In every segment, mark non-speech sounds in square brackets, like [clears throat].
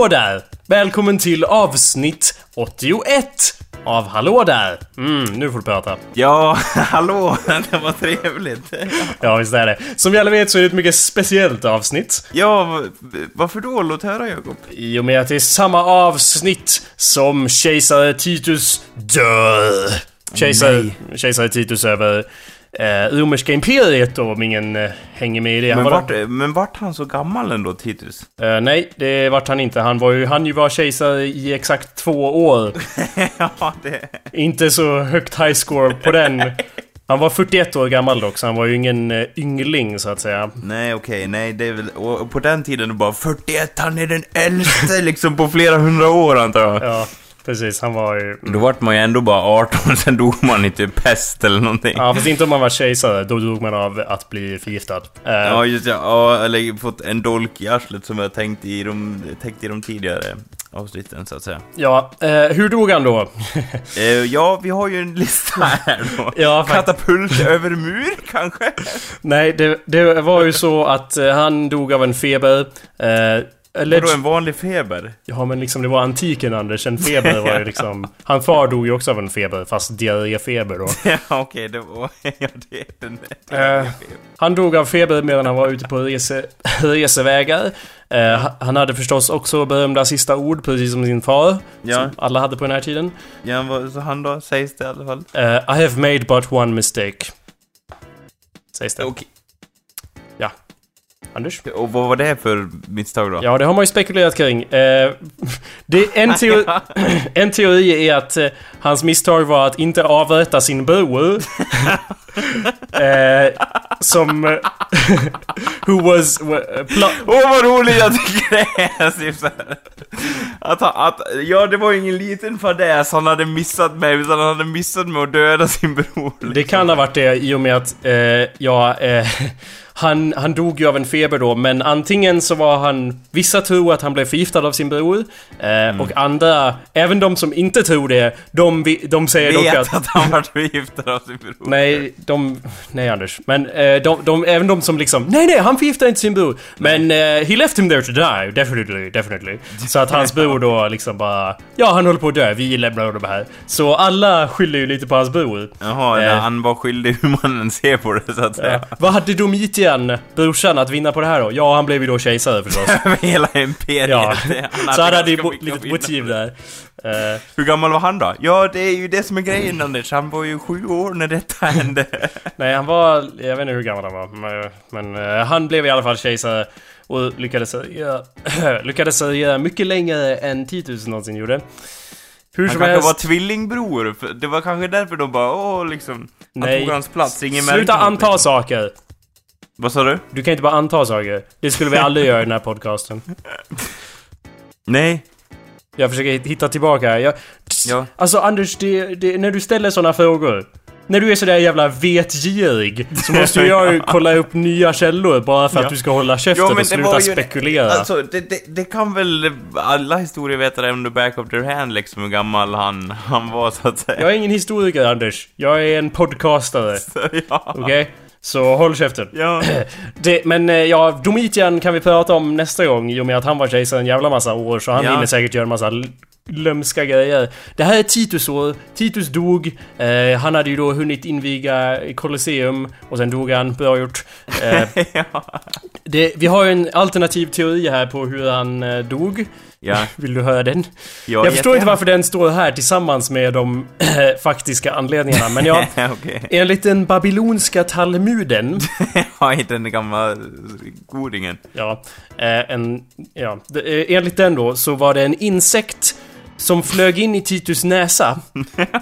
Hallå där! Välkommen till avsnitt 81 av Hallå där! Mm, nu får du prata. Ja, [laughs] hallå, det var trevligt. Ja, visst är det. Som vi alla vet så är det ett mycket speciellt avsnitt. Ja, varför då? Låt höra Jakob. I och med att det är samma avsnitt som kejsare Titus dör. Kejsare, kejsare Titus över eh, romerska imperiet då, om ingen eh, hänger med i det. Men var vart, men vart han så gammal ändå, Titus? Eh, nej, det vart han inte. Han var ju, han ju var kejsare i exakt två år. [laughs] ja, det... Inte så högt high score på den. Han var 41 år gammal dock, så han var ju ingen eh, yngling så att säga. Nej, okej, nej, det är väl... Och på den tiden bara 41, han är den äldste liksom på flera hundra år antar jag. Ja, precis. Han var ju... Då vart man ju ändå bara 18, sen dog man i typ pest eller någonting. Ja, fast inte om man var kejsare. Då dog man av att bli förgiftad. Eh, Ja, just ja. ja. Eller fått en dolk i arslet som jag tänkt i de, tänkt i de tidigare avsnitten, så att säga. ja eh, hur dog han då? [laughs] Eh, ja, vi har ju en lista här då. [laughs] Ja, Katapult över mur, [laughs] kanske? Nej, det, det var ju så att eh, han dog av en feber. Eh, alleged- Vadå, en vanlig feber? Ja men liksom det var antiken Anders, en feber var ju [laughs] liksom... Han far dog ju också av en feber, fast diarréfeber då. [laughs] Ja, okej, det var... [laughs] Ja, det är den... Det Eh, Han dog av feber medan han var ute på rese, resevägar. Eh, han hade förstås också berömda sista ord, precis som sin far. Ja. Som alla hade på den här tiden. Ja, vad så han då? Sägs det i alla fall? Eh, I have made but one mistake. Sägs det. Okej. Anders? Och vad var det för misstag då? Ja, det har man ju spekulerat kring. Eh, [laughs] det, en, teori, [laughs] [laughs] en teori är att eh, hans misstag var att inte avrätta sin bror. eh, som... eh, who was... wa- pla- Åh, vad roligt jag tycker det är! Att, att, ja, det var ingen liten fadäs han hade missat mig, utan han hade missat med att döda sin bror. Det kan ha varit det i och med att, eh, ja, eh, han, han dog ju av en feber då, men antingen så var han... Vissa tror att han blev förgiftad av sin bror, eh, och andra, även de som inte tror det, de, de säger dock Vet att... att han vart förgiftad av sin bror. Nej, de... Nej Anders. Men eh, de, de, även de som liksom... Nej, nej, han förgiftade inte sin bror. Men eh, he left him there to die. Definitely, definitely. Så att hans [laughs] bror då liksom bara... Ja, han håller på att dö. Vi lämnar honom här. Så alla skyller ju lite på hans bror. Jaha, Eh. han var skyldig hur man ser på det så att säga. Vad hade Domitian, brorsan, att vinna på det här då? Ja, han blev ju då kejsare förstås. [laughs] Över hela imperiet. Ja, Han så han hade ju mycket litet motiv där. Eh, Hur gammal var han då? Ja, det är ju det som är grejen Anders. Han var ju sju år när detta hände. [laughs] nej, han var... Jag vet inte hur gammal han var. Men, eh, han blev i alla fall kejsare. Och lyckades regera, [clears throat] lyckades regera mycket längre än Titus någonsin gjorde. Hur Han som kanske helst... var tvillingbror. Det var kanske därför de bara, åh liksom. Han Nej. tog hans plats. Ingen Sluta anta liksom. saker! Vad sa du? Du kan inte bara anta saker. Det skulle vi aldrig göra i den här podcasten. Nej. Jag försöker hitta tillbaka. Jag, Ja. Alltså Anders, det, det, när du ställer såna frågor. När du är sådär jävla vetgirig så måste jag [laughs] kolla upp nya källor bara för att Ja. du ska hålla käften och sluta spekulera. Alltså, det, det, det kan väl alla historievetare under back of their hand liksom hur gammal han, han var så att säga. Jag är ingen historiker Anders. Jag är en podcastare. [laughs] ja. Okej? Så håll käften. Ja. [clears throat] Det, men eh, ja, Domitian kan vi prata om nästa gång i och med att han var kejsare en jävla massa år så han Ja. hinner säkert göra en massa lömska grejer. Det här är Titus år. Titus dog. Eh, han hade ju då hunnit inviga Colosseum och sen dog han. Bra gjort. Eh, [laughs] ja. det, vi har ju en alternativ teori här på hur han eh, dog. Ja. [laughs] Vill du höra den? Ja, jag förstår inte varför den står här tillsammans med de [clears throat] faktiska anledningarna. Men ja, [laughs] Okej. enligt den babylonska talmuden [laughs] Ja, inte den gamla godingen. Ja, eh, en, ja. Eh, enligt den då så var det en insekt som flög in i Titus näsa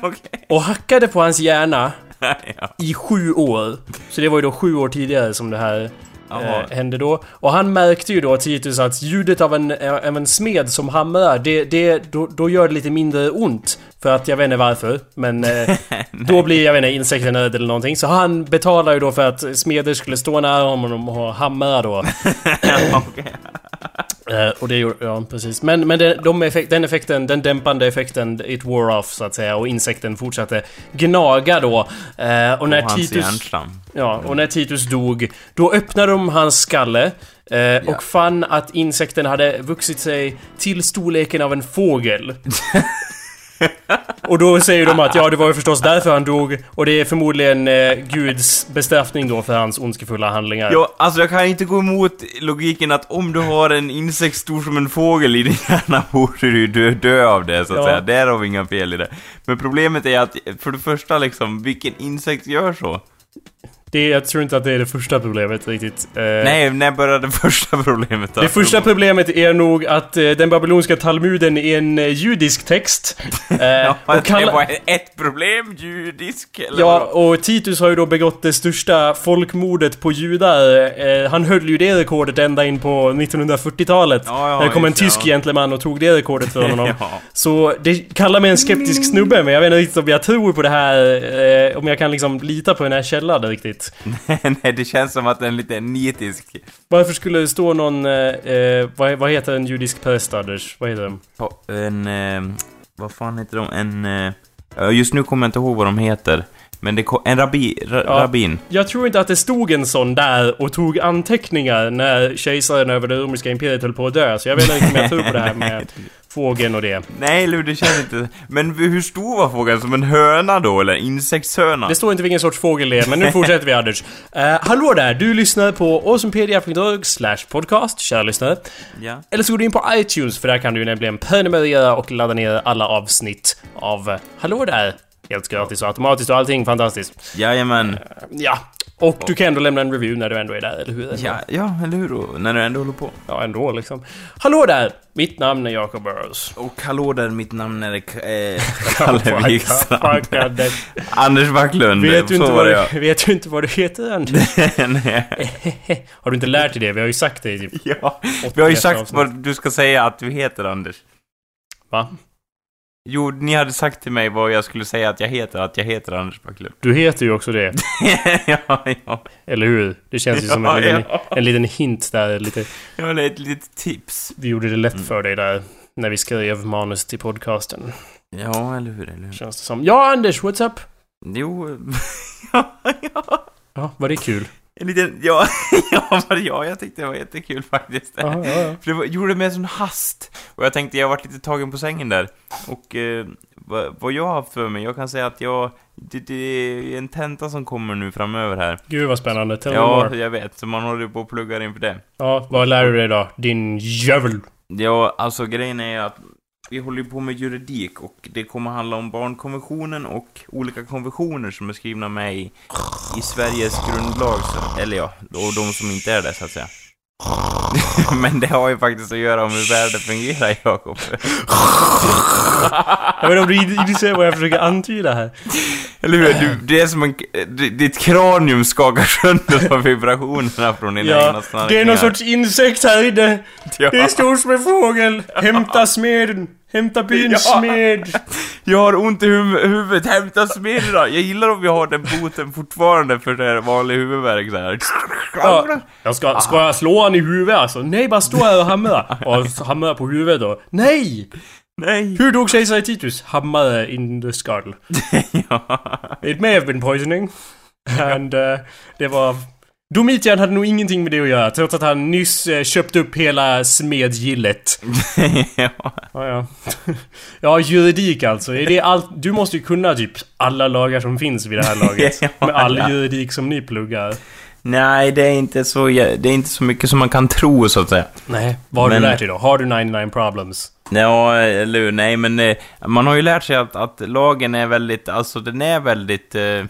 Okej. och hackade på hans hjärna ja. i sju år. Så det var ju då sju år tidigare som det här. Eh, hände då. Och han märkte ju då, Titus, att ljudet av en, eh, av en smed som hamrar, det, det, då, då gör det lite mindre ont. För att jag vet inte varför, men eh, [laughs] då blir, jag vet inte, insekten rädd eller någonting. Så han betalar ju då för att smeder skulle stå nära honom och hamra då. [laughs] [laughs] Eh, och det gjorde, ja precis. Men, men den, de effekt, den effekten, den dämpande effekten, it wore off så att säga och insekten fortsatte gnaga då. Eh, och när och Titus... hjärnstam. Ja, och när Titus dog, då öppnade de hans skalle eh, och fann att insekten hade vuxit sig till storleken av en fågel. [laughs] [laughs] och då säger de att ja, det var ju förstås därför han dog och det är förmodligen eh, Guds bestraffning då för hans ondskefulla handlingar. Ja, alltså jag kan inte gå emot logiken att om du har en insekt stor som en fågel i din hjärna [laughs] borde du dö, dö av det, så att Ja. säga. Där har vi inga fel i det. Men problemet är att, för det första liksom, vilken insekt gör så? Det, jag tror inte att det är det första problemet riktigt. Eh, Nej, när började det [laughs] första problemet då? Det första problemet är nog att eh, den babyloniska talmuden är en eh, judisk text. [laughs] Eh, Ja, och det kalla- var ett problem, judisk, eller Ja, vadå? och Titus har ju då begått det största folkmordet på judar. Eh, han höll ju det rekordet ända in på 1940-talet. Ja, ja, när det kom en det, tysk ja. gentleman och tog det rekordet för honom. [laughs] Ja. Så det kallar mig en skeptisk snubbe, men jag vet inte riktigt om jag tror på det här, eh, om jag kan liksom lita på den här källan riktigt. [laughs] Nej, det känns som att den är lite nitisk. Varför skulle det stå någon, eh, eh, vad, vad heter en judisk präst, Anders? Vad heter den? På En, eh, vad fan heter de? En, eh, just nu kommer jag inte ihåg vad de heter. Men det kom, en rabbi, ra, Ja. rabbin. Jag tror inte att det stod en sån där och tog anteckningar när kejsaren över det romerska imperiet höll på att dö. Så jag vet inte om jag tror på det här med [laughs] fågeln och det. Nej, Lu, det känns inte... Men hur stor var fågeln? Som en höna då, eller? Insektshöna? Det står inte vilken sorts fågel det är, men nu fortsätter vi Anders. Uh, [laughs] hallå där! Du lyssnar på awesomepedia.org slash podcast, kära lyssnare. Ja. Eller så går du in på iTunes, för där kan du nämligen prenumerera och ladda ner alla avsnitt av eh, Hallå där! Helt gratis och automatiskt och allting fantastiskt. Jajamän. Ja, och du kan ändå lämna en review när du ändå är där, eller hur? Ja, ja, eller hur då? När du ändå håller på. Ja, ändå liksom. Hallå där! Mitt namn är Jacob Burrows. Och hallå där, mitt namn är eh, [laughs] Kalle Wikstrand. [laughs] Anders. Backlund, Vet du, inte vad det du, vet du inte vad du heter, Anders? jag. [laughs] Nej. Har du inte lärt dig det? Vi har ju sagt det i typ... ja, vi har ju 80 sagt vad du ska säga att du heter, Anders. Va? Jo, ni hade sagt till mig vad jag skulle säga att jag heter, att jag heter Anders Backlund. Du heter ju också det. [laughs] ja, ja. Eller hur? Det känns ju som en Ja, liten, ja. en liten hint där. Lite, Jag har ett litet tips. vi gjorde det lätt Mm. för dig där. När vi skrev manus till podcasten. Ja, eller hur, eller hur? Känns det som. Ja, Anders, what's up? Jo, [laughs] ja, ja. Ja, var det kul? En liten, ja, [laughs] ja, ja, jag tyckte det var jättekul faktiskt. Ja, ja, ja. För det var, gjorde det med en sån hast. Och jag tänkte, jag varit lite tagen på sängen där. Och eh, vad, vad jag har för mig, jag kan säga att jag, det, det är en tenta som kommer nu framöver här. Gud vad spännande. Tell Ja, jag vet, så man håller på och pluggar inför det. Ja, vad lär du dig då? Din jävel. Ja, alltså grejen är att vi håller ju på med juridik och det kommer handla om barnkonventionen och olika konventioner som är skrivna med i, i Sveriges grundlag, så, eller ja, och de som inte är det så att säga. [laughs] Men det har ju faktiskt att göra om hur världen fungerar, Jakob. Jag vet inte om du inser vad jag försöker antyda här. Eller hur? Du, det är som en... Ditt kranium skakar sönder av vibrationerna från dina Ja, egna det är snarkningar. någon sorts insekt här inne. Ja. Det är stor som en fågel. Hämta smeden. Hämta byns Ja. smed. [laughs] Jag har ont i huv- huvudet, hämta smeden då. Jag gillar om vi har den boten fortfarande för det här vanlig huvudvärk så här. Ja, jag ska, ska jag slå han i huvudet alltså? Nej, bara stå här och hamra. Och hamra på huvudet då. Nej! Nej! Hur dog kejsare Titus? Hammare in the skull. [laughs] ja. It may have been poisoning. And uh, det var... Domitian hade nog ingenting med det att göra, trots att han nyss uh, köpt upp hela smedgillet. [laughs] ja. Ja, ja. [laughs] ja, juridik alltså. Är det allt? Du måste ju kunna typ alla lagar som finns vid det här laget. [laughs] Ja, med all ja. juridik som ni pluggar. Nej, det är inte så, det är inte så mycket som man kan tro så att säga. Nej, vad har Men- du lärt dig då? Har du 99 problems? Ja, eller? Nej, men eh, man har ju lärt sig att, att lagen är väldigt, alltså den är väldigt... Eh,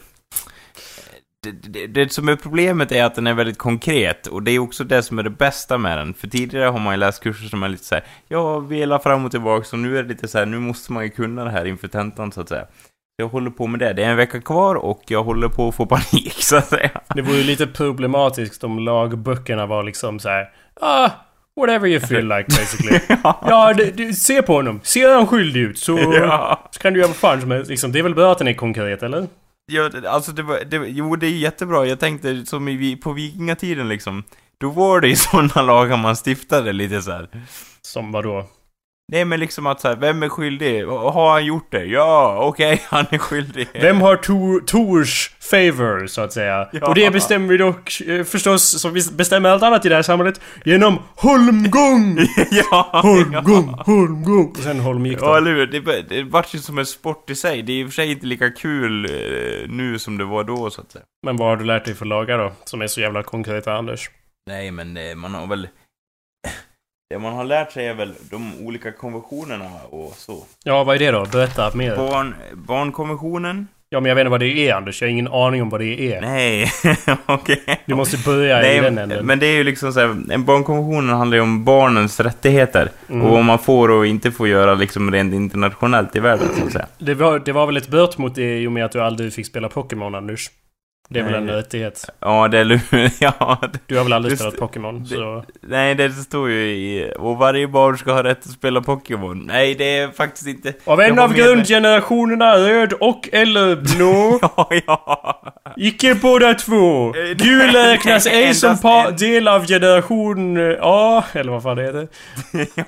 det, det, det som är problemet är att den är väldigt konkret, och det är också det som är det bästa med den. För tidigare har man ju läst kurser som är lite så här, ja, vela fram och tillbaka, så nu är det lite så här, nu måste man ju kunna det här inför tentan så att säga. Jag håller på med det. Det är en vecka kvar och jag håller på att få panik, [laughs] så att säga. Det vore ju lite problematiskt om lagböckerna var liksom så här. Ah, whatever you feel like basically. [laughs] ja, det, det, se på honom. Ser han skyldig ut så, [laughs] Ja. så kan du göra vad fan som helst. Liksom, det är väl bra att den är konkret, eller? Ja, alltså det var, det, jo det är jättebra. Jag tänkte som i, på vikingatiden liksom. då var det ju [laughs] sådana lagar man stiftade lite så här. Som vadå? Nej men liksom att så här, vem är skyldig? Har han gjort det? Ja, okej, [laughs] han är skyldig. Vem har Tor, Tors favor, så att säga? Ja. Och det bestämmer vi dock eh, förstås, som vi bestämmer allt annat i det här samhället, genom holmgång! [laughs] ja, Holmgång, holmgång! Och sen holm gick Ja, då. eller hur? Det, det vart ju som en sport i sig. Det är i och för sig inte lika kul eh, nu som det var då, så att säga. Men vad har du lärt dig för lagar då? Som är så jävla konkreta, Anders? Nej, men eh, man har väl... Det man har lärt sig är väl de olika konventionerna och så. Ja, vad är det då? Berätta mer. Barn, barnkonventionen? Ja, men jag vet inte vad det är, Anders. Jag har ingen aning om vad det är. Nej, [laughs] okej. Du måste börja i Nej, den änden. men det är ju liksom så här, en barnkonvention handlar ju om barnens rättigheter. Mm. Och vad man får och inte får göra liksom rent internationellt i världen, så att säga. Det var, det var väl ett bört mot det i och med att du aldrig fick spela Pokémon, Anders? Det är väl en rättighet? Ja, det är [laughs] ja, det- Du har väl aldrig spelat. Pokémon? Så... Nej, det står ju i... Och varje barn ska ha rätt att spela Pokémon. Nej, det är faktiskt inte... Av en av grundgenerationerna röd och eller blå. [laughs] Ja, ja. Icke båda två. Eh, Gul räknas [laughs] ej som del av generation A, eller vad fan det heter.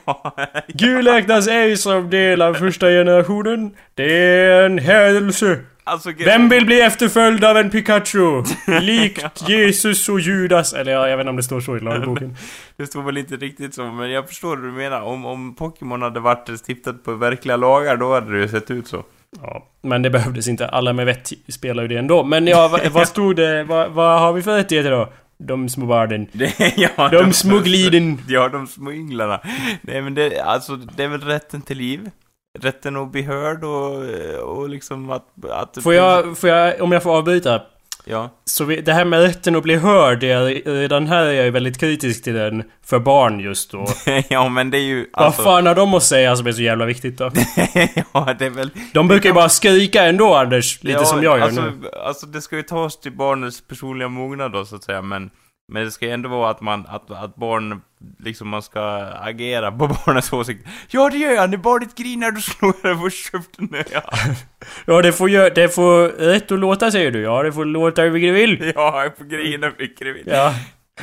ja. Gul räknas ej som del av första generationen. Det är en hädelse. Alltså, Vem vill bli efterföljd av en Pikachu? [laughs] Likt Jesus och Judas. Eller ja, jag vet inte om det står så i lagboken. [laughs] Det står väl inte riktigt så, men jag förstår vad du menar. Om, om Pokémon hade varit stiftat på verkliga lagar, då hade det ju sett ut så. Ja, men det behövdes inte. Alla med vett spelar ju det ändå. Men ja, vad, vad stod det? Vad, vad har vi för rättigheter då? De små barnen. [laughs] Ja, De små gliden. Ja, de små ynglarna. Nej, men det, alltså, det är väl rätten till liv? Rätten att bli hörd och, och liksom att... att Får jag, får jag, om jag får avbryta? Ja. Så vi, det här med rätten att bli hörd, är, redan här är jag ju väldigt kritisk till den för barn just då. [laughs] ja, men det är ju... Vad Alltså, fan har de att säga som är så jävla viktigt då? [laughs] ja, det är väl... De brukar ju bara skrika ändå Anders, lite ja, som jag gör alltså, nu. Alltså, det ska ju tas till barnets personliga mognad då, så att säga, men... Men det ska ju ändå vara att man, att, att barn, liksom man ska agera på [laughs] barnets åsikt. Ja det gör jag, när barnet grinar då slår jag det på käften. Ja, [laughs] Ja, det får ju, det får rätt att låta säger du. Ja, det får låta hur mycket det vill. ja jag får grina mycket det vill. Ja.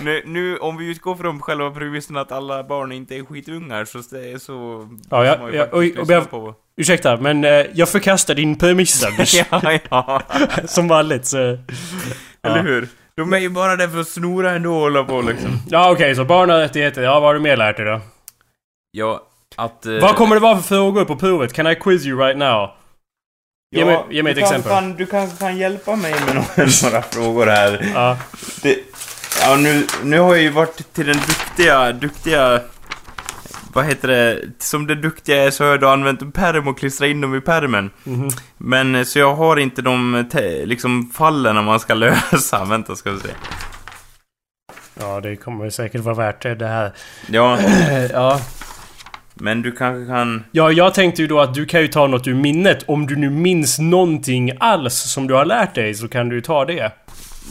Nu, nu, om vi utgår från själva premissen att alla barn inte är skitungar, så det är så... Ja, ja, ja, lyssna och jag- på. Ursäkta, men eh, jag förkastar din premiss [laughs] ja, ja. Som vanligt så... Eller Ja. hur? De är ju bara där för att snora ändå och hålla på liksom. Ja, okej, så barn har rättigheter. Ja, vad har du mer lärt dig då? Ja, att... eh, Vad kommer det vara för frågor på provet? Can I quiz you right now? Ge mig- ge mig du ett kanske exempel. Kan, du kanske kan hjälpa mig med några, [laughs] några frågor här. Ja. Det, ja, nu, nu har jag ju varit till den duktiga, duktiga... Vad heter det? Som det duktiga är så har jag då använt en pärm och klistrat in dem i pärmen. Mhm. Men eh, så jag har inte de liksom fallen man ska [laughs] lösa. Vänta ska vi se. Ja, det kommer säkert vara värt det, det här. Ja, [clears throat] Ja. men du kanske kan... Ja, jag tänkte ju då att du kan ju ta något ur minnet. Om du nu minns någonting alls som du har lärt dig så kan du ju ta det.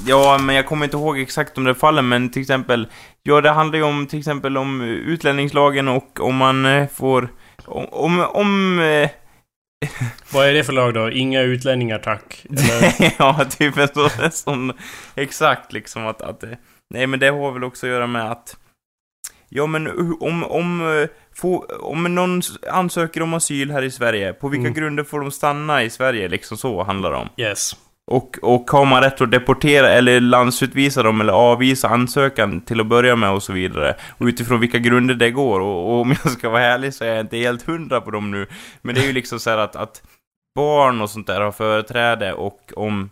Ja, men jag kommer inte ihåg exakt de där fallen, men till exempel... Ja, det handlar ju om till exempel om utlänningslagen och om man eh, får... Om... om, om eh, [laughs] Vad är det för lag då? Inga utlänningar tack. [laughs] Ja, typ en sån, en sån... Exakt, liksom att... att eh, nej, men det har väl också att göra med att... Ja, men om... Om, få, om någon ansöker om asyl här i Sverige, på vilka Mm. grunder får de stanna i Sverige? Liksom så handlar det om. Yes. Och, och har man rätt att deportera eller landsutvisa dem eller avvisa ansökan till att börja med och så vidare. Och utifrån vilka grunder det går. Och, och om jag ska vara ärlig så är jag inte helt hundra på dem nu. Men det är ju liksom så här att, att barn och sånt där har företräde och om,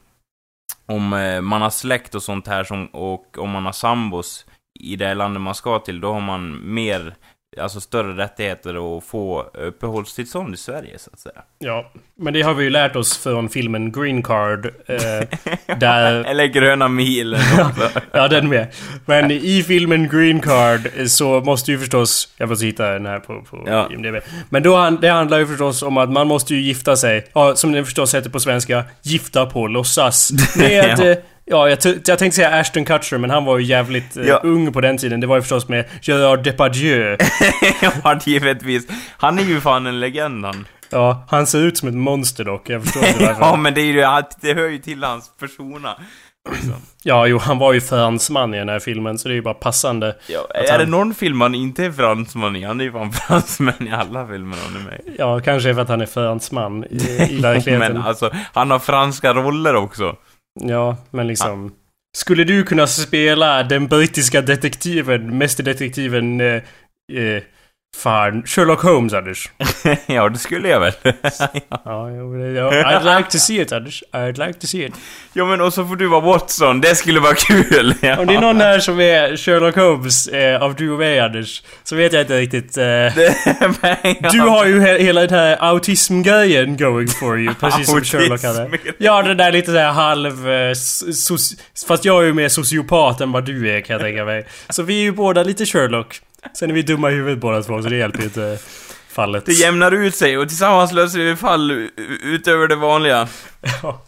om eh, man har släkt och sånt här som, och om man har sambos i det landet man ska till, då har man mer, alltså större rättigheter att få uppehållstillstånd i Sverige så att säga. Ja. Men det har vi ju lärt oss från filmen Green Card. Eh, [laughs] där... Eller gröna milen också. [laughs] Ja, den med. Men i filmen Green Card så måste ju förstås... Jag måste hitta den här på, på Ja. IMDb. Men då, det handlar ju förstås om att man måste ju gifta sig. Ja, som det förstås heter på svenska. Gifta på låtsas. [laughs] Med... Ja. Ja. Ja, jag, jag tänkte säga Ashton Kutcher, men han var ju jävligt eh, Ja. ung på den tiden. Det var ju förstås med Gerard Depardieu. [laughs] ja, givetvis. Han är ju fan en legend han. Ja, han ser ut som ett monster dock. Jag förstår inte varför. [laughs] ja, men det är ju det hör ju till hans persona. Liksom. Ja, jo, han var ju fransman i den här filmen, så det är ju bara passande. Ja, är han- det någon film han inte är fransman i? Han är ju fan [laughs] fransman i alla filmer han är med. Ja, kanske för att han är fransman i, i verkligheten. Men alltså, han har franska roller också. Ja, men liksom... Skulle du kunna spela den brittiska detektiven, mästerdetektiven... Eh, eh, fan, Sherlock Holmes, Anders? [laughs] ja, det skulle jag väl. [laughs] Ja, I'd like to see it, Anders. I'd like to see it. ja, men och så får du vara Watson. Det skulle vara kul. Ja. [laughs] Om det är någon här som är Sherlock Holmes eh, av du och mig, Anders, så vet jag inte riktigt... Eh, Men, ja. du har ju he hela den här autismgrejen going for you, precis som. Sherlock hade. Ja, det där lite såhär halv... Eh, fast jag är ju mer sociopat än vad du är, kan jag tänka mig. Så vi är ju båda lite Sherlock. Sen är vi dumma i huvudet båda två, så det hjälper ju inte fallet. Det jämnar ut sig och tillsammans löser vi fall utöver det vanliga. Ja.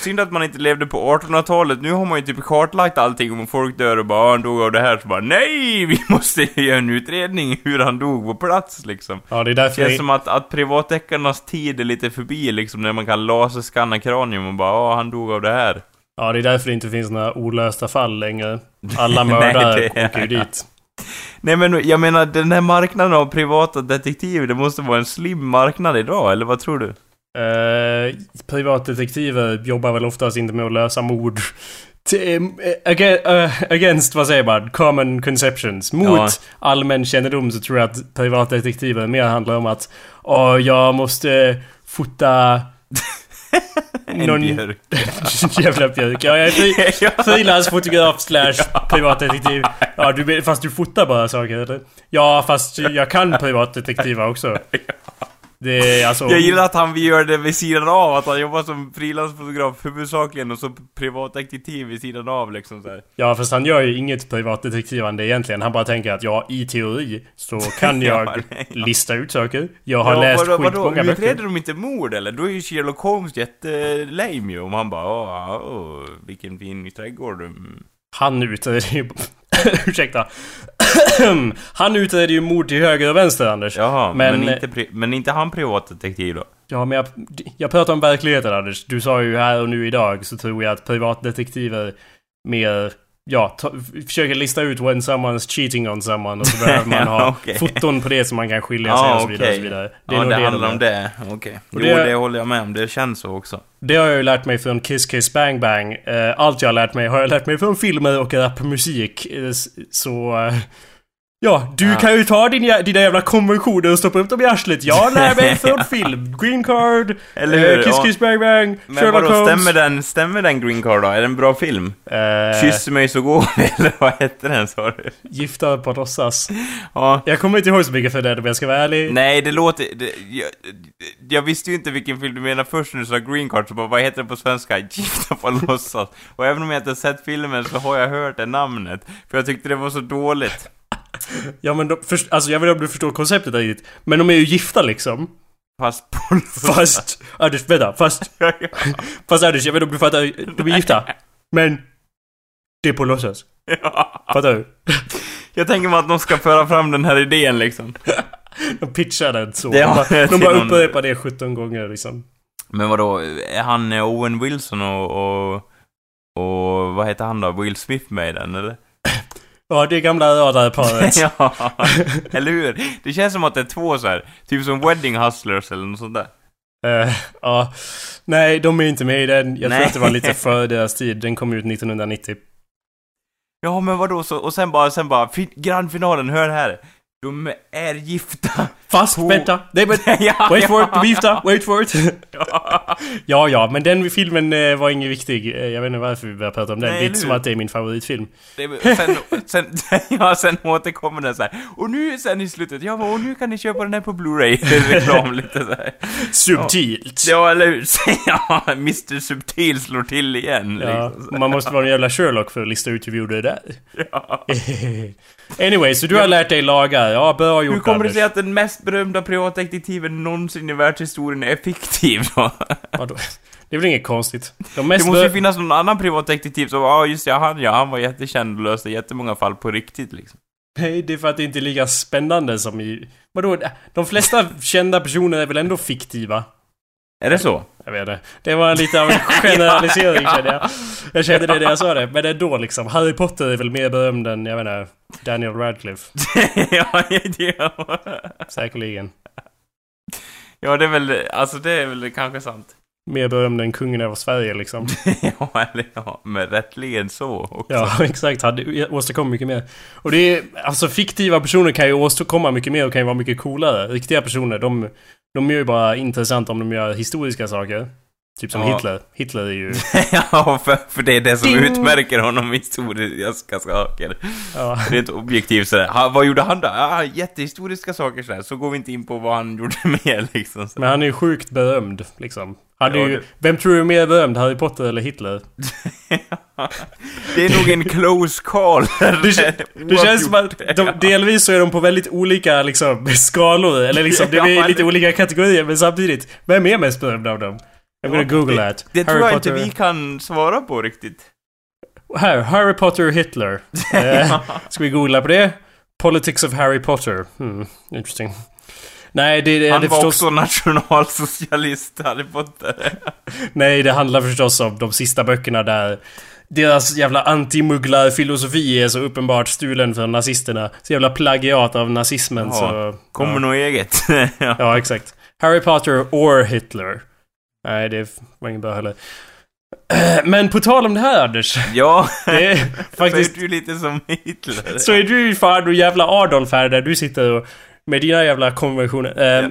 Synd att man inte levde på 1800-talet. Nu har man ju typ kartlagt allting om folk dör och bara "Ah, han dog av det här. Så bara nej, vi [laughs] måste göra en utredning hur han dog på plats liksom. Ja, det är Det därför känns jag... som att, att privatdeckarnas tid är lite förbi liksom, när man kan laserskanna kranium och bara ja, han dog av det här. Ja, det är därför det inte finns några olösta fall längre. [laughs] Alla mördare det åker ju dit. Nej men jag menar, den här marknaden av privata detektiver, det måste vara en slim marknad idag, eller vad tror du? Uh, privatdetektiver jobbar väl oftast inte med att lösa mord. Eh, aga- eh, against, vad säger man? Common conceptions. Mot Ja. allmän kännedom så tror jag att privatdetektiver mer handlar om att Åh, jag måste fota En någon björk. [laughs] jävla björk. Ja, jag är [laughs] frilansfotograf slash privatdetektiv. Ja, du, fast du fotar bara saker eller? Ja, fast jag kan privatdetektiva också. Det är alltså... Jag gillar att han gör det vid sidan av, att han jobbar som frilansfotograf huvudsakligen och så privatdetektiv vid sidan av liksom så här. Ja, fast han gör ju inget privatdetektivande egentligen. Han bara tänker att ja, i teori så kan [laughs] jag Ja, nej. lista ut saker. Jag har Ja, läst vadå, vadå, skitmånga utreder böcker. de inte mord eller? Då är ju Sherlock Holmes jättelame ju, om han bara åh, åh, vilken fin trädgård. mm." Han utreder ju... [laughs] Ursäkta. [clears throat] han utreder ju mord till höger och vänster, Anders. Jaha, men, Men- inte, pri- men inte han privatdetektiv då? Ja, men jag, jag pratar om verkligheten, Anders. Du sa ju här och nu idag så tror jag att privatdetektiver mer... Ja, ta, försöker lista ut when someone's cheating on someone och så behöver [laughs] man ha Okej. foton på det som man kan skilja sig Ja, och så vidare. Och så vidare. ja, nog det de handlar är. om det. Okej. Och Jo, det- det håller jag med om. Det känns så också. Det har jag ju lärt mig från Kiss Kiss Bang Bang. Eh, Allt jag har lärt mig har jag lärt mig från filmer och rapmusik. Eh, Så... Ja, du Ja. kan ju ta din, dina jävla konventioner och stoppa upp dem i arslet. Jag [laughs] lär mig från film. Green Card, Eller hur? eh, Kiss Ja. Kiss Bang Bang, Men Sherlock vadå, Holmes. stämmer den, stämmer den Green Card då? Är det en bra film? Eh, Kyss mig så går [laughs] eller vad hette den sa du? Gifta på låtsas. [laughs] Ja. Jag kommer inte ihåg så mycket för det om jag ska vara ärlig. Nej, det låter... Det, jag, jag visste ju inte vilken film du menar först när du sa Green Card, så bara, vad heter det på svenska? Gifta på låtsas. Och även om jag inte sett filmen så har jag hört det namnet. För jag tyckte det var så dåligt. Ja men de, först, alltså jag vet inte om du förstår konceptet riktigt. Men de är ju gifta liksom. Fast på. Fast... Anders, vänta. Fast... [laughs] Fast Anders, jag vet inte om du fattar. De är gifta. Men... Det är på låtsas. Fattar du? Jag tänker mig att de ska föra fram den här idén liksom. De pitchar den så. Det de bara, de bara upprepar det 17 gånger liksom. Men vadå, är han eh, Owen Wilson och, och, och vad heter han då? Will Smith med i den eller? Ja, det är gamla radarparet. [laughs] ja, eller hur? Det känns som att det är två så här, typ som Wedding Hustlers eller något sånt där. Eh, ja. Nej, de är inte med i den. Jag Nej. tror att det var lite [laughs] före deras tid. Den kom ut 1990. Ja, men vadå, så, och sen bara, sen bara, fi- grandfinalen, hör här. De är gifta. Fast, På- vänta! Nej men... [laughs] ja, Wait for it, de är gifta! Wait for it! [laughs] Ja. ja, men den filmen eh, var ingen viktig. Eh, Jag vet inte varför vi börjar prata om den. Nej, det är inte som att det är min favoritfilm. Är- sen, sen, [laughs] ja, sen återkommer den så här. Och nu sen i slutet, ja, och nu kan ni köpa den här på Blu-ray. Reklam lite så här. Subtilt! Ja, eller hur? Ja, Mr Subtil slår till igen. Ja, Liksom. man måste vara en jävla Sherlock för att lista ut hur vi gjorde det där. Ja. anyway, så du har lärt dig lagar. Ja, bra gjort Hur kommer det sig att den mest berömda privatdetektiven någonsin i världshistorien är fiktiv då? [laughs] Vadå? Det är väl inget konstigt. De Det mest måste ju finnas någon annan privatdetektiv som, ja just ja, han ja, han var jättekänd och löste jättemånga fall på riktigt liksom. Nej, det är för att det inte är lika spännande som i... Vadå? De flesta kända personer är väl ändå fiktiva? Är det så? Jag vet inte. Det var lite av en [laughs] generalisering kände jag. Jag kände det när jag sa det. Men ändå liksom. Harry Potter är väl mer berömd än, jag inte, Daniel Radcliffe. [laughs] ja, ja, Säkerligen. ja, det är väl, alltså det är väl kanske sant. Mer berömd än kungen över Sverige liksom. [laughs] ja, eller ja, men rättligen så också. Ja, exakt. Hade åstadkommit mycket mer. Och det är, alltså fiktiva personer kan ju åstadkomma mycket mer och kan ju vara mycket coolare. Riktiga personer, de, de gör ju bara intressant om de gör historiska saker. Typ som Ja. Hitler. Hitler är ju... [laughs] ja, för, för det är det som Ding! utmärker honom i historiska saker. Ja. Rent objektivt sådär. Ha, vad gjorde han då? Ja, jättehistoriska saker sådär. Så går vi inte in på vad han gjorde [laughs] mer liksom. Så. Men han är ju sjukt berömd, liksom. Hade Ja, ju, det- vem tror du är mer berömd? Harry Potter eller Hitler? [laughs] Det är nog en close call. Det, det känns som att de, delvis så är de på väldigt olika liksom, skalor. Eller liksom, det är lite olika kategorier. Men samtidigt, vem är mest berömd av dem? I'm gonna google det. Det tror Harry jag inte Potter- vi kan svara på riktigt. Här, Harry Potter Hitler. [laughs] Eh, ska vi googla på det? Politics of Harry Potter. Hmm, interesting. Nej, det, det, Han det var förstås... också nationalsocialist, Harry Potter. [laughs] Nej, det handlar förstås om de sista böckerna där deras jävla antimugglarfilosofi är så uppenbart stulen för nazisterna. Så jävla plagiat av nazismen Ja, så... Kommer ja. något eget. ja. [laughs] ja, exakt. Harry Potter or Hitler. Nej, det var inget bra heller. [clears throat] Men på tal om det här Anders. ja, [laughs] Det är [laughs] faktiskt. Så är du lite som Hitler. Så är du fan och jävla Adolf här där du sitter och... Med dina jävla konventioner. Eh, Ja.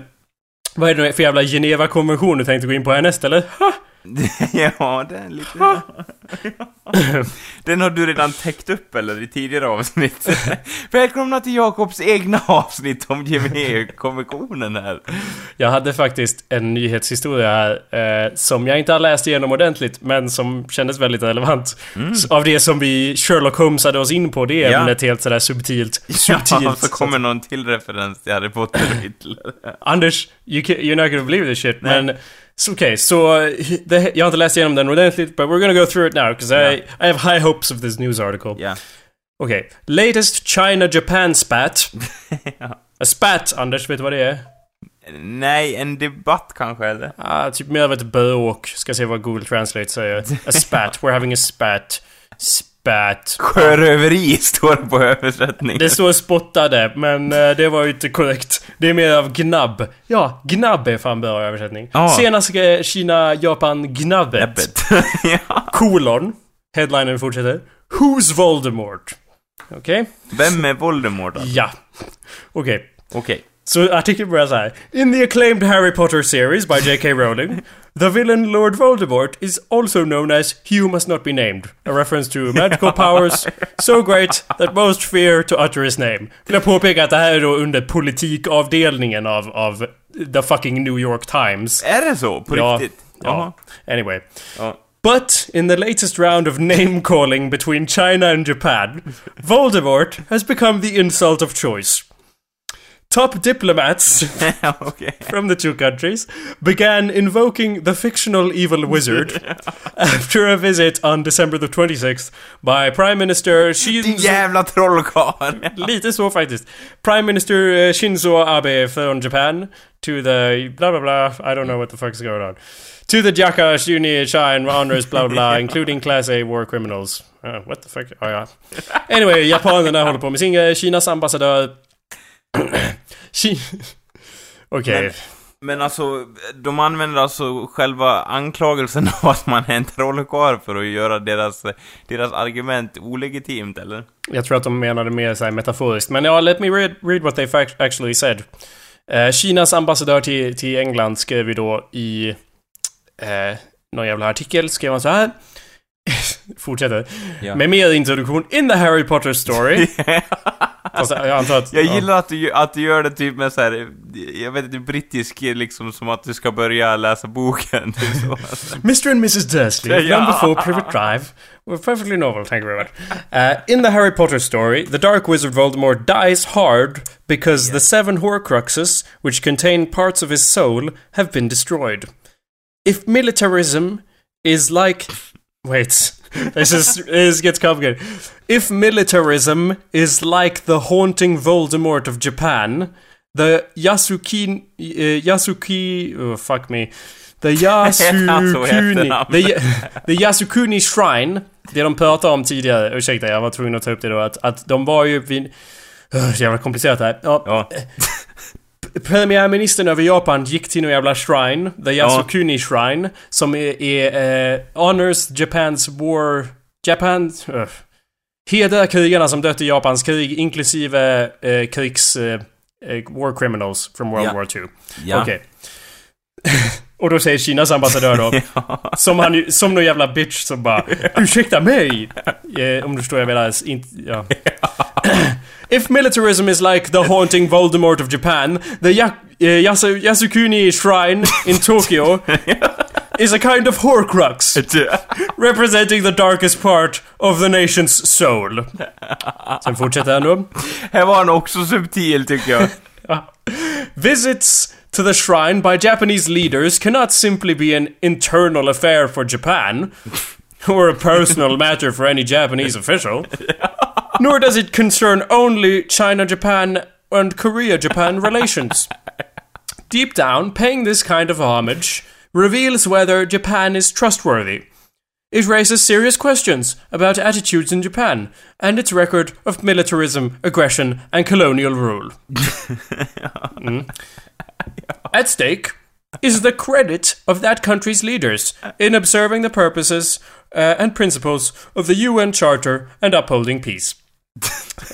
Vad är det för jävla Geneva-konvention du tänkte gå in på härnäst eller? Ha! [laughs] ja, är lite... [laughs] Den har du redan täckt upp, eller? I tidigare avsnitt. [laughs] Välkomna till Jakobs egna avsnitt om Genève-konventionen här. Jag hade faktiskt en nyhetshistoria här eh, som jag inte har läst igenom ordentligt men som kändes väldigt relevant. S- Av det som vi Sherlock Holmesade oss in på det Mm. Ja. ämnet helt sådär subtilt. Ja, Subtilt. så kommer någon till referens till Harry Potter och Hitler. Anders, you can, you're not gonna believe this shit Nej. men så Okej, så det, jag har inte läst igenom den ordentligt but we're gonna go through it now because I, I have high hopes of this news article. Ja. Okej, latest China-Japan spat. [laughs] Ja. A spat, Anders, vet du vad det är? Nej, en debatt kanske, eller? Ah, typ mer av ett bråk. Ska se vad Google Translate säger. A spat. [laughs] We're having a spat. Spat. Sjöröveri står det på översättningen. Det står spottade, men eh, det var ju inte korrekt. Det är mer av gnabb. Ja, gnabb är fan bra översättning. Ja. Senaste Kina-Japan-gnabbet. Öppet. [laughs] ja. Kolon. Headlinen fortsätter. Who's Voldemort? Okej? Vem är Voldemort då? Ja. Okej. Okej. Så börjar så här. In the acclaimed Harry Potter series by J.K. Rowling, [laughs] the villain Lord Voldemort is also known as He Must Not Be Named, a reference to [laughs] magical powers so great that most fear to utter his name. Vill jag påpeka att det här är då under politikavdelningen av, av the fucking New York Times. Är det så? På Ja. riktigt? Ja. Anyway. Ja. But in the latest round of name calling between China and Japan, Voldemort has become the insult of choice. Top diplomats [laughs] Okej. from the two countries began invoking the fictional evil wizard [laughs] after a visit on December the 26th by Prime Minister Din Shinzo... jävla trollkarl! [laughs] Lite så faktiskt. Prime Minister eh, Shinzo Abe från Japan to the blah blah blah, I don't know what the fuck is going on. To the Jaka Shuni Shine honors blah blah blah, including Class A war criminals. Uh, what the fuck? Oh, ja. Anyway, japanerna håller på med sin grej. Kinas ambassadör... [clears throat] Okej. Men- Men alltså, de använder alltså själva anklagelsen [laughs] av att man är en trollkarl för att göra deras, deras argument olegitimt, eller? Jag tror att de menade mer så här metaforiskt. Men ja, let me read, read what they actually said. Eh, Kinas ambassadör till, till England skrev ju då i eh, någon jävla artikel, skrev han så här. [laughs] Fortsätter. Ja. Med mer introduktion. In the Harry Potter story. [laughs] alltså, jag antar att... Jag ja. gillar att du, att du gör det typ med så här, jag vet inte, brittisk liksom som att du ska börja läsa boken. [laughs] Typ så. Mr and Mrs Dursley, Ja. number four Privet Drive, were perfectly normal, thank you very much. Uh, in the Harry Potter story, the Dark Wizard Voldemort dies hard because the seven Horcruxes, which contain parts of his soul, have been destroyed. If militarism is like... Wait. [laughs] This is this gets complicated. If militarism is like the haunting Voldemort of Japan, the Yasuki uh, Yasuki oh, fuck me, The [laughs] Yasukuni... The, the Yasukuni Shrine. Det de pratade om tidigare, ursäkta jag var tvungen att ta upp det då, att, att de var ju vid... Uh, jävla komplicerat här. Ja, Ja. [laughs] Premiärministern över Japan gick till någon jävla shrine, The Yasukuni Shrine, som är, är eh, Honors Japans War... Japan... Uh, hedrar krigarna som dött i Japans krig, inklusive eh, krigs... Eh, eh, war criminals from World Ja. War II. Ja. Okej. [laughs] Och då säger Kinas ambassadör då, [laughs] som han som någon jävla bitch som bara Ursäkta mig! Eh, om du förstår jag menar. Inte, ja. [laughs] [clears throat] If militarism is like the haunting Voldemort of Japan, the ya- uh, Yasu- Yasukuni Shrine in Tokyo [laughs] is a kind of horcrux [laughs] representing the darkest part of the nation's soul. Sen fortsätter han då. Här var han också subtil tycker jag. [laughs] Visits to the shrine by Japanese leaders cannot simply be an internal affair for Japan, or a personal matter for any Japanese official, nor does it concern only China Japan and Korea Japan relations. Deep down, paying this kind of homage reveals whether Japan is trustworthy. It raises serious questions about attitudes in Japan and its record of militarism, aggression, and colonial rule. [laughs] Mm. At stake is the credit of that country's leaders in observing the purposes uh, and principles of the UN Charter and upholding peace.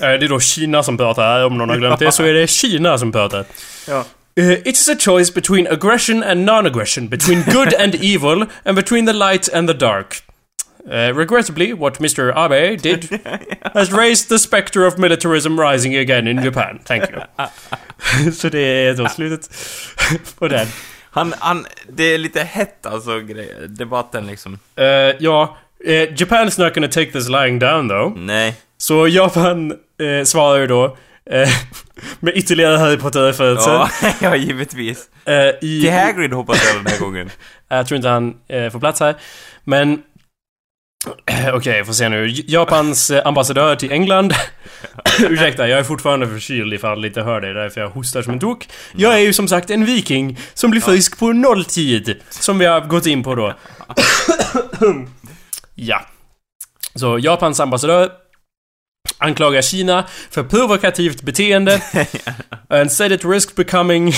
Eh, det är då Kina som pratar här, om någon har glömt det så är det Kina som pratar. Ja. Uh, it is a choice between aggression and non-aggression, between good and evil, and between the light and the dark. Uh, regrettably, what Mr. Abe did [laughs] has raised the specter of militarism rising again in Japan. Thank you. [laughs] Så det är då slutet på den. Han, han, det är lite hett alltså, debatten liksom. Uh, ja, uh, Japan's not gonna take this lying down though. Nej. Så Japan uh, svarar ju då eh, med ytterligare Harry Potter-referenser. Ja, [laughs] ja, givetvis. Eh, i, Till Hagrid hoppas jag den här gången. [laughs] Jag tror inte han eh, får plats här. Men... eh, Okej, jag får se nu. Japans eh, ambassadör till England. [laughs] Ursäkta, jag är fortfarande förkyld ifall ni inte hör det. Därför jag hostar som en tok. Jag är ju som sagt en viking som blir frisk på nolltid. Som vi har gått in på då. ja. Så Japans ambassadör anklagar Kina för provokativt beteende. [laughs] and said it risked becoming...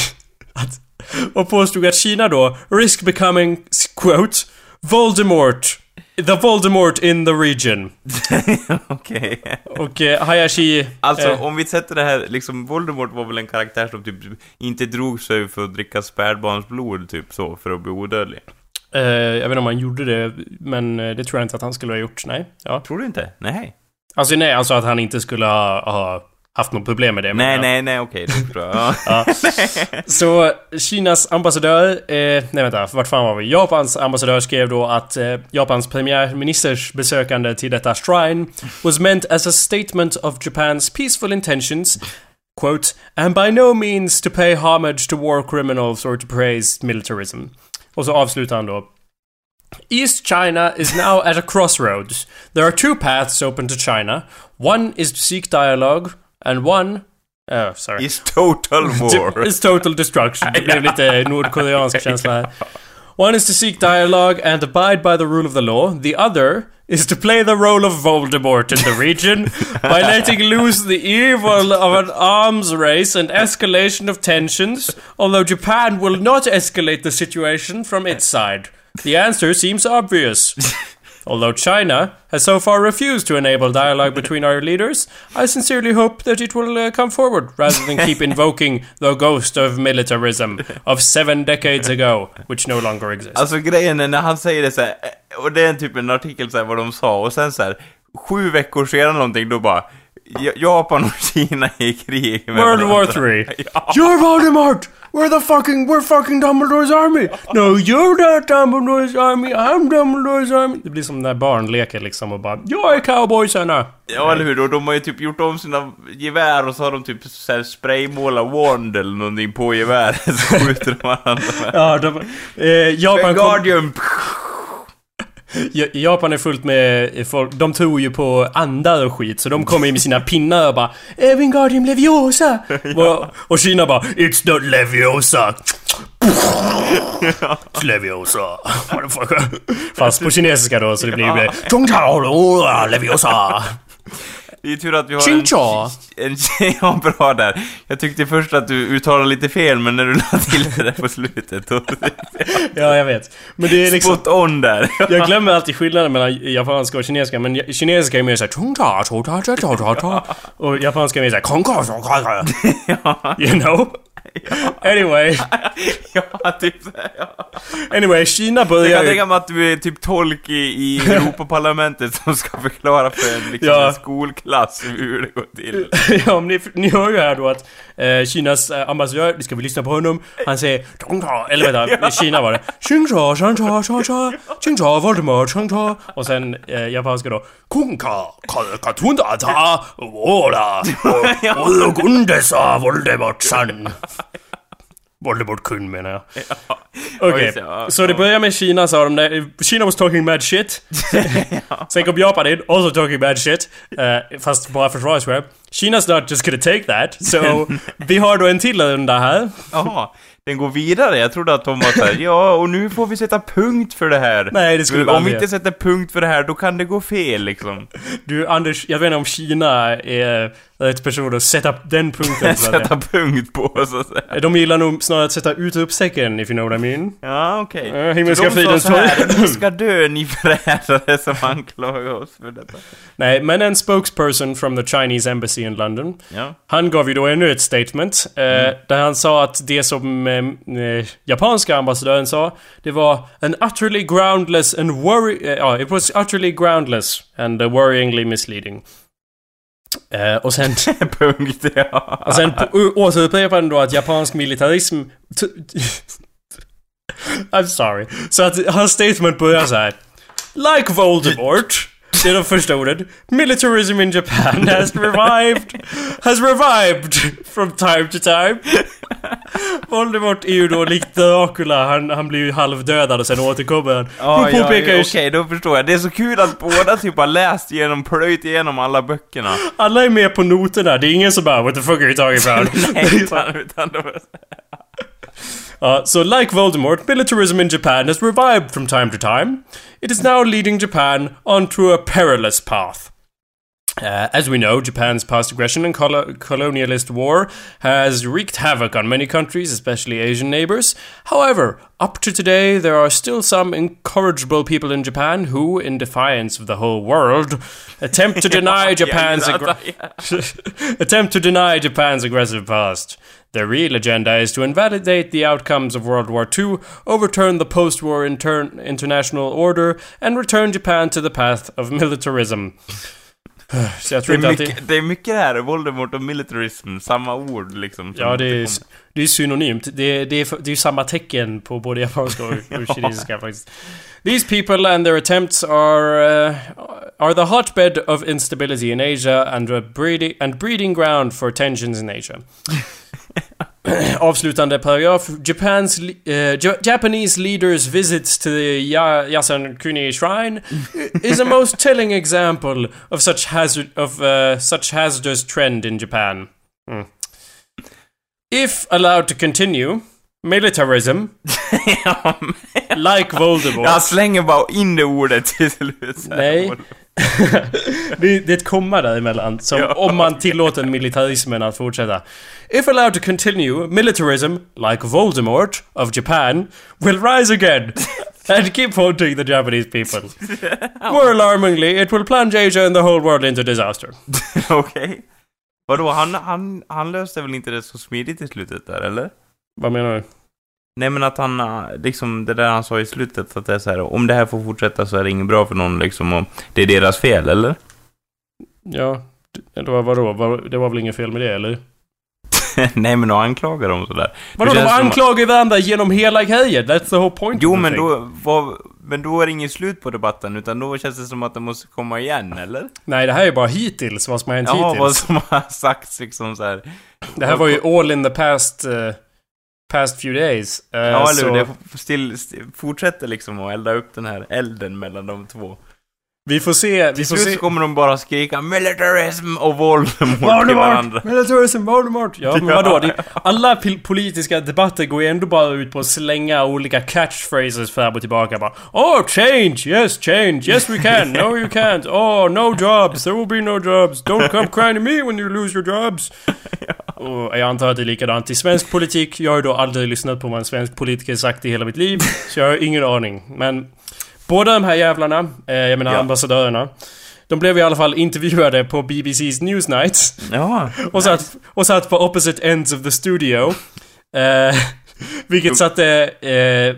[laughs] och påstod att Kina då risk becoming, quote, Voldemort. The Voldemort in the region. [laughs] Okej. Och eh, Hayashi... Alltså, eh, om vi sätter det här, liksom, Voldemort var väl en karaktär som typ inte drog sig för att dricka spädbarnsblod, typ så, för att bli odödlig. eh, jag vet inte om han gjorde det, men eh, det tror jag inte att han skulle ha gjort. Nej. Ja. Tror du inte? Nej. Alltså nej, alltså att han inte skulle ha, ha haft något problem med det. men Nej, ja. nej, nej, okej, det. Ja. [laughs] Ja. Så Kinas ambassadör, eh, nej vänta, vart fan var vi? Japans ambassadör skrev då att eh, Japans premiärministers besökande till detta shrine was meant as a statement of Japan's peaceful intentions Quote, and by no means to pay homage to war criminals or to praise militarism. Och så avslutar han då. East China is now at a crossroads. There are two paths open to China. One is to seek dialogue, and one... Oh, sorry. Is total [laughs] war. It's total destruction. Det blev lite nordkoreansk känsla här. One is to seek dialogue and abide by the rule of the law. The other is to play the role of Voldemort in the region [laughs] by letting loose the evil of an arms race and escalation of tensions, although Japan will not escalate the situation from its side. The answer seems obvious. [laughs] Although China has so far refused to enable dialogue [laughs] between our leaders, I sincerely hope that it will uh, come forward rather than keep [laughs] invoking the ghost of militarism of seven decades ago, which no longer exists. Alltså grejen är när han säger det så här, eh, och det är en typ en artikel så här, vad de sa, och sen så här, sju veckor senare någonting, då bara, Ja- Japan och Kina är i krig med World War varandra. 3. Ja. You're Voldemort! We're the fucking, we're fucking Dumbledores army! No, you're not Dumbledores army, I'm Dumbledores army! Det blir som när barn leker liksom och bara Jag är cowboysarna! Ja, eller hur? Och de har ju typ gjort om sina gevär och så har de typ så här spraymålat Wand eller någonting på geväret, [laughs] så skjuter de varandra med. Ja, de, eh, Japan, kom, Japan är fullt med folk, de tror ju på andar och skit så de kommer ju med sina pinnar och bara "Eh, Wingardium Leviosa! [laughs] och, och Kina bara It's not Leviosa! [laughs] Leviosa. Fast på kinesiska då så det blir ju Leviosa. [laughs] Det är tur att vi har en, [laughs] en Ja, bra där. Jag tyckte först att du uttalade lite fel, men när du [laughs] la till det där på slutet, då... [laughs] Ja, jag vet. Men det är liksom... Spot on där. Jag glömmer alltid skillnaden mellan japanska och kinesiska, men kinesiska är mer såhär Och japanska är mer såhär Kong Ka ja? [laughs] Anyway. ja, typ ja. Anyway, Kina Jag börjar kan ju... tänka mig att du är typ tolk i, i [laughs] Europaparlamentet som ska förklara för en, liksom, Ja. en skolklass hur det går till. [laughs] Ja, men ni, ni hör ju här då att eh, Kinas eh, ambassadör, ska vi lyssna på honom? Han säger eller vänta, i Kina var det Ching Cha, Shang Cha, Cha Cha, Ching Cha, Voldemort, Chang Cha Och sen eh, japanska då Kung Ka, Ka, Katunda Ta, Vola, och Gundesa, Voldemort-san Voldemort-kun menar jag. Okej, ja, så det ja. börjar med Kina sa de där, Kina was talking mad shit. [laughs] Sen kom Japan in, also talking bad shit. Uh, fast bara försvarsrep. Kina's not just gonna take that. Så [laughs] vi har då en till runda här. Jaha, den går vidare. Jag trodde att de var såhär, ja, och nu får vi sätta punkt för det här. Nej, det skulle Om man vi inte sätter punkt för det här, då kan det gå fel liksom. Du Anders, jag vet inte om Kina är rätt person att sätta den punkten. så [laughs] sätta punkt på, så att säga. De gillar nog snarare att sätta utropstecken, if you know what I mean. Ja, okej. Ja, Himmelska Så de sa fridens torg. Ni ska dö, ni förrädare som anklagar oss för detta. Nej, men en spokesperson from the Chinese Embassy in London Ja. Han gav ju då ännu ett statement eh, där han sa att det som eh, eh, japanska ambassadören sa Det var an utterly groundless and worry... Eh, ja, it was utterly groundless and uh, worryingly misleading. Eh, och sen... [laughs] punkt, ja. Och sen återupprepade han då att japansk militarism... [laughs] I'm sorry. Så att hans statement börjar så här. Like Voldemort. Det är de första orden. Militarism in Japan has revived. Has revived from time to time. Voldemort är ju då likt Dracula. Han, han blir ju halvdödad och sen återkommer han. Ja, Hon ja, påpekar okej, ju... då förstår jag. Det är så kul att båda typ har läst igenom, plöjt igenom alla böckerna. Alla är med på noterna. Det är ingen som bara What the fuck are you talking about? [laughs] Nej, utan, utan de... Uh, so, like Voldemort, militarism in Japan has revived from time to time. It is now leading Japan onto a perilous path. Uh, as we know, Japan's past aggression and colo- colonialist war has wreaked havoc on many countries, especially Asian neighbors. However, up to today, there are still some incorrigible people in Japan who, in defiance of the whole world, attempt to [laughs] deny Japan's aggr- [laughs] [laughs] attempt to deny Japan's aggressive past. Their real agenda is to invalidate the outcomes of World War II, overturn the post-war inter- international order, and return Japan to the path of militarism. [sighs] Så jag Det tror är, inte att det... mycket, det är mycket det här, Voldemort och militarism, samma ord liksom. som Ja, det är, det är synonymt. Det är, det, är, det är samma tecken på både japanska och, [laughs] och kinesiska faktiskt. These people and their attempts are uh, are the hotbed of instability in Asia and a breeding and breeding ground for tensions in Asia. [laughs] [clears throat] Avslutande paragraf. Japan's uh, Ja- Japanese leaders' visits to the ya- Yasukuni Shrine [laughs] is a most telling example of such hazard of uh, such hazardous trend in Japan. Mm. If allowed to continue, militarism, [laughs] like Voldemort. jag slänger bara in det ordet till slut. Nej. [laughs] det, det är ett komma däremellan. Som Ja. om man tillåter militarismen att fortsätta. If allowed to continue, militarism, like Voldemort of Japan, will rise again. And keep haunting the Japanese people. [laughs] More alarmingly, it will plunge Asia and the whole world into disaster. [laughs] Okej. Vadå, han, han, han löste väl inte det så smidigt i slutet där, eller? Vad menar du? Nej men att han, äh, liksom det där han sa i slutet, att det är så här, om det här får fortsätta så är det inget bra för någon liksom, och det är deras fel, eller? Ja, det, var vadå? Var, det var väl inget fel med det, eller? [laughs] Nej men då anklagar de sådär. Vadå, de anklagar varandra genom hela grejen? That's the whole point Jo men då, var, men då är det inget slut på debatten, utan då känns det som att det måste komma igen, eller? Nej, det här är bara hittills, vad som har hänt Ja, hittills. vad som har [laughs] sagts liksom så här. Det här var ju all in the past... eh, past few days. Eh, Ja, eller så, hur? Det still, still, fortsätter liksom att elda upp den här elden mellan de två. Vi får se, vi Till får se. kommer de bara skrika militarism och Voldemort till varandra. Voldemort! Militarism, Voldemort! Ja, men vadå? Det, alla politiska debatter går ju ändå bara ut på att slänga olika catchphrases fram och tillbaka bara Oh, change! Yes, change! Yes, we can! No, you can't! Oh, no jobs! There will be no jobs! Don't come crying to me when you lose your jobs! [laughs] Och jag antar att det är likadant i svensk politik. Jag har ju då aldrig lyssnat på vad en svensk politiker sagt i hela mitt liv. [laughs] Så jag har ingen aning. Men båda de här jävlarna, eh, jag menar Ja. ambassadörerna. De blev i alla fall intervjuade på BBC's Newsnights. Ja. Och satt, och satt på opposite ends of the studio. Eh, vilket satte eh,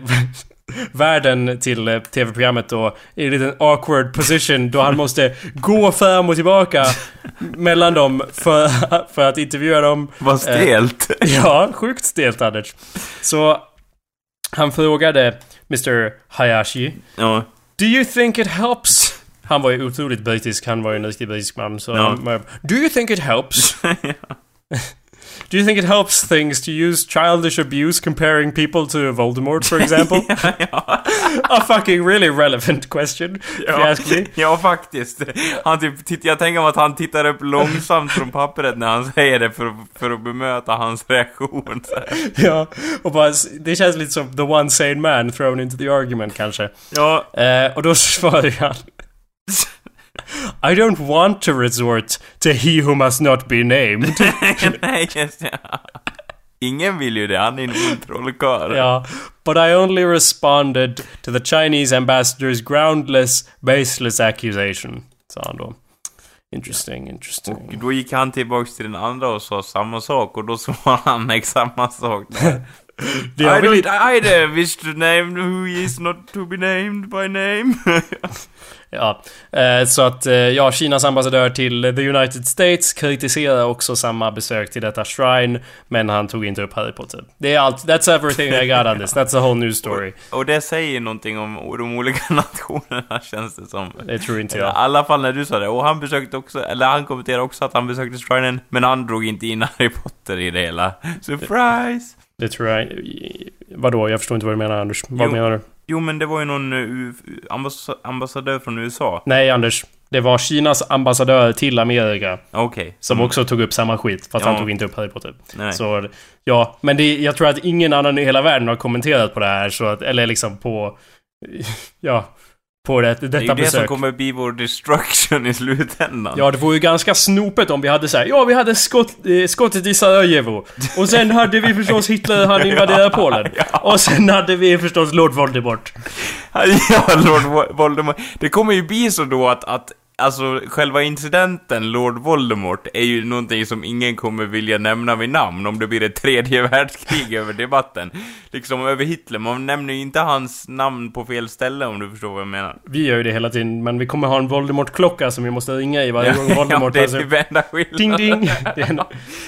världen till eh, tv-programmet då i en liten awkward position då han måste gå fram och tillbaka [laughs] mellan dem för, för att intervjua dem. Vad stelt. [laughs] Ja, sjukt stelt Anders. Så han frågade Mr Hayashi ja. Do you think it helps? Han var ju otroligt brittisk, han var ju en riktig brittisk man. Så Ja. han Do you think it helps? [laughs] Do you think it helps things to use childish abuse comparing people to Voldemort, for example? [laughs] ja. [laughs] A fucking really relevant question, if you Ja, ask me. [laughs] ja, faktiskt. Han typ, titt, jag tänker mig att han tittar upp långsamt från pappret när han säger det för, för att bemöta hans reaktion. Ja, och bara, det känns lite som the one sane man thrown into the argument kanske. Ja, Eh, och då svarade han I don't want to resort to he who must not be named. [laughs] nej, just det. Ingen vill ju det, han är en ond trollkarl. Ja, but I only responded to the Chinese ambassador's groundless, baseless accusation. Sa han då. Interesting, Och interesting. då gick han tillbaks till den andra och sa samma sak och då svarade han [laughs] exakt samma sak [laughs] där. I don't lite, either wish to name who is not to be named by name. Ja, eh, så att eh, ja, Kinas ambassadör till the United States kritiserar också samma besök till detta shrine, men han tog inte upp Harry Potter. Det är allt. That's everything I got on this. That's the whole news story. och det säger någonting om de olika [laughs] nationerna känns det som. Det tror inte I jag. alla fall när du sa det. Och han besökte också, eller han kommenterade också att han besökte shrinen, men han drog inte in [laughs] Harry Potter i det hela. Surprise! Det tror jag. Vadå? Jag förstår inte vad du menar Anders. Vad Jo. menar du? Jo men det var ju någon uh, ambass ambassadör från USA. Nej Anders. Det var Kinas ambassadör till Amerika. Okej. Som Mm. också tog upp samma skit, fast Ja. han tog inte upp Harry Potter. Nej. Så, ja. Men det, jag tror att ingen annan i hela världen har kommenterat på det här, så att, eller liksom på... [laughs] Ja. På det, detta det är ju det besök. som kommer bli vår destruction i slutändan. Ja, det vore ju ganska snopet om vi hade så här. Ja, vi hade skott, eh, skottet i Sarajevo. Och sen hade vi förstås [laughs] Hitler, han invaderade Polen. Och sen hade vi förstås Lord Voldemort. [laughs] Ja, Lord Vo- Voldemort. Det kommer ju bli så då att, att Alltså, själva incidenten, Lord Voldemort, är ju någonting som ingen kommer vilja nämna vid namn om det blir ett tredje [laughs] världskrig över debatten. Liksom över Hitler, man nämner ju inte hans namn på fel ställe om du förstår vad jag menar. Vi gör ju det hela tiden, men vi kommer ha en Voldemort-klocka som vi måste ringa i varje gång Voldemort ja, det är typ enda Ding skillnaden. ding! Det är en,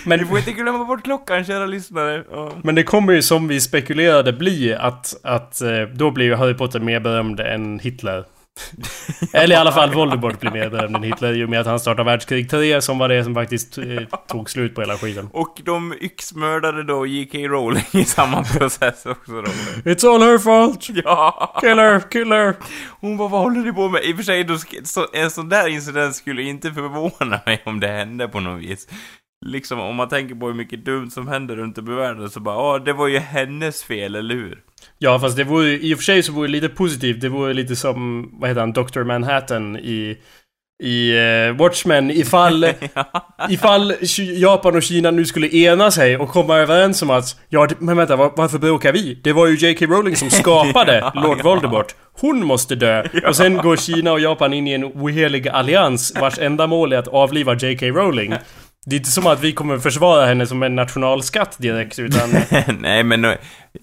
men, Du får inte glömma bort klockan, kära lyssnare. Ja. men det kommer ju som vi spekulerade bli att, att eh, då blir ju Harry Potter mer berömd än Hitler. [laughs] Eller i alla fall Voldemort blir mer berömd än Hitler i och med att han startade världskrig 3 som var det som faktiskt eh, tog slut på hela skiten. Och de yxmördade då J.K. Rowling i samma process också då. It's all her fault! [laughs] Ja! Killer, killer! Hon bara, vad håller ni på med? I och för sig, då, så, en sån där incident skulle inte förvåna mig om det hände på något vis. Liksom, om man tänker på hur mycket dumt som händer runt om i världen så bara, ja, det var ju hennes fel, eller hur? Ja fast det vore i och för sig så vore det lite positivt. Det vore lite som, vad heter han, Dr. Manhattan i, i eh, Watchmen ifall, [laughs] ifall Japan och Kina nu skulle ena sig och komma överens om att ja, men vänta, var, varför bråkar vi? Det var ju J.K. Rowling som [laughs] skapade Lord. Voldemort. Hon måste dö. Och sen går Kina och Japan in i en ohelig allians vars enda mål är att avliva J.K. Rowling. Det är inte som att vi kommer försvara henne som en nationalskatt direkt, utan... [laughs] Nej, men... eh,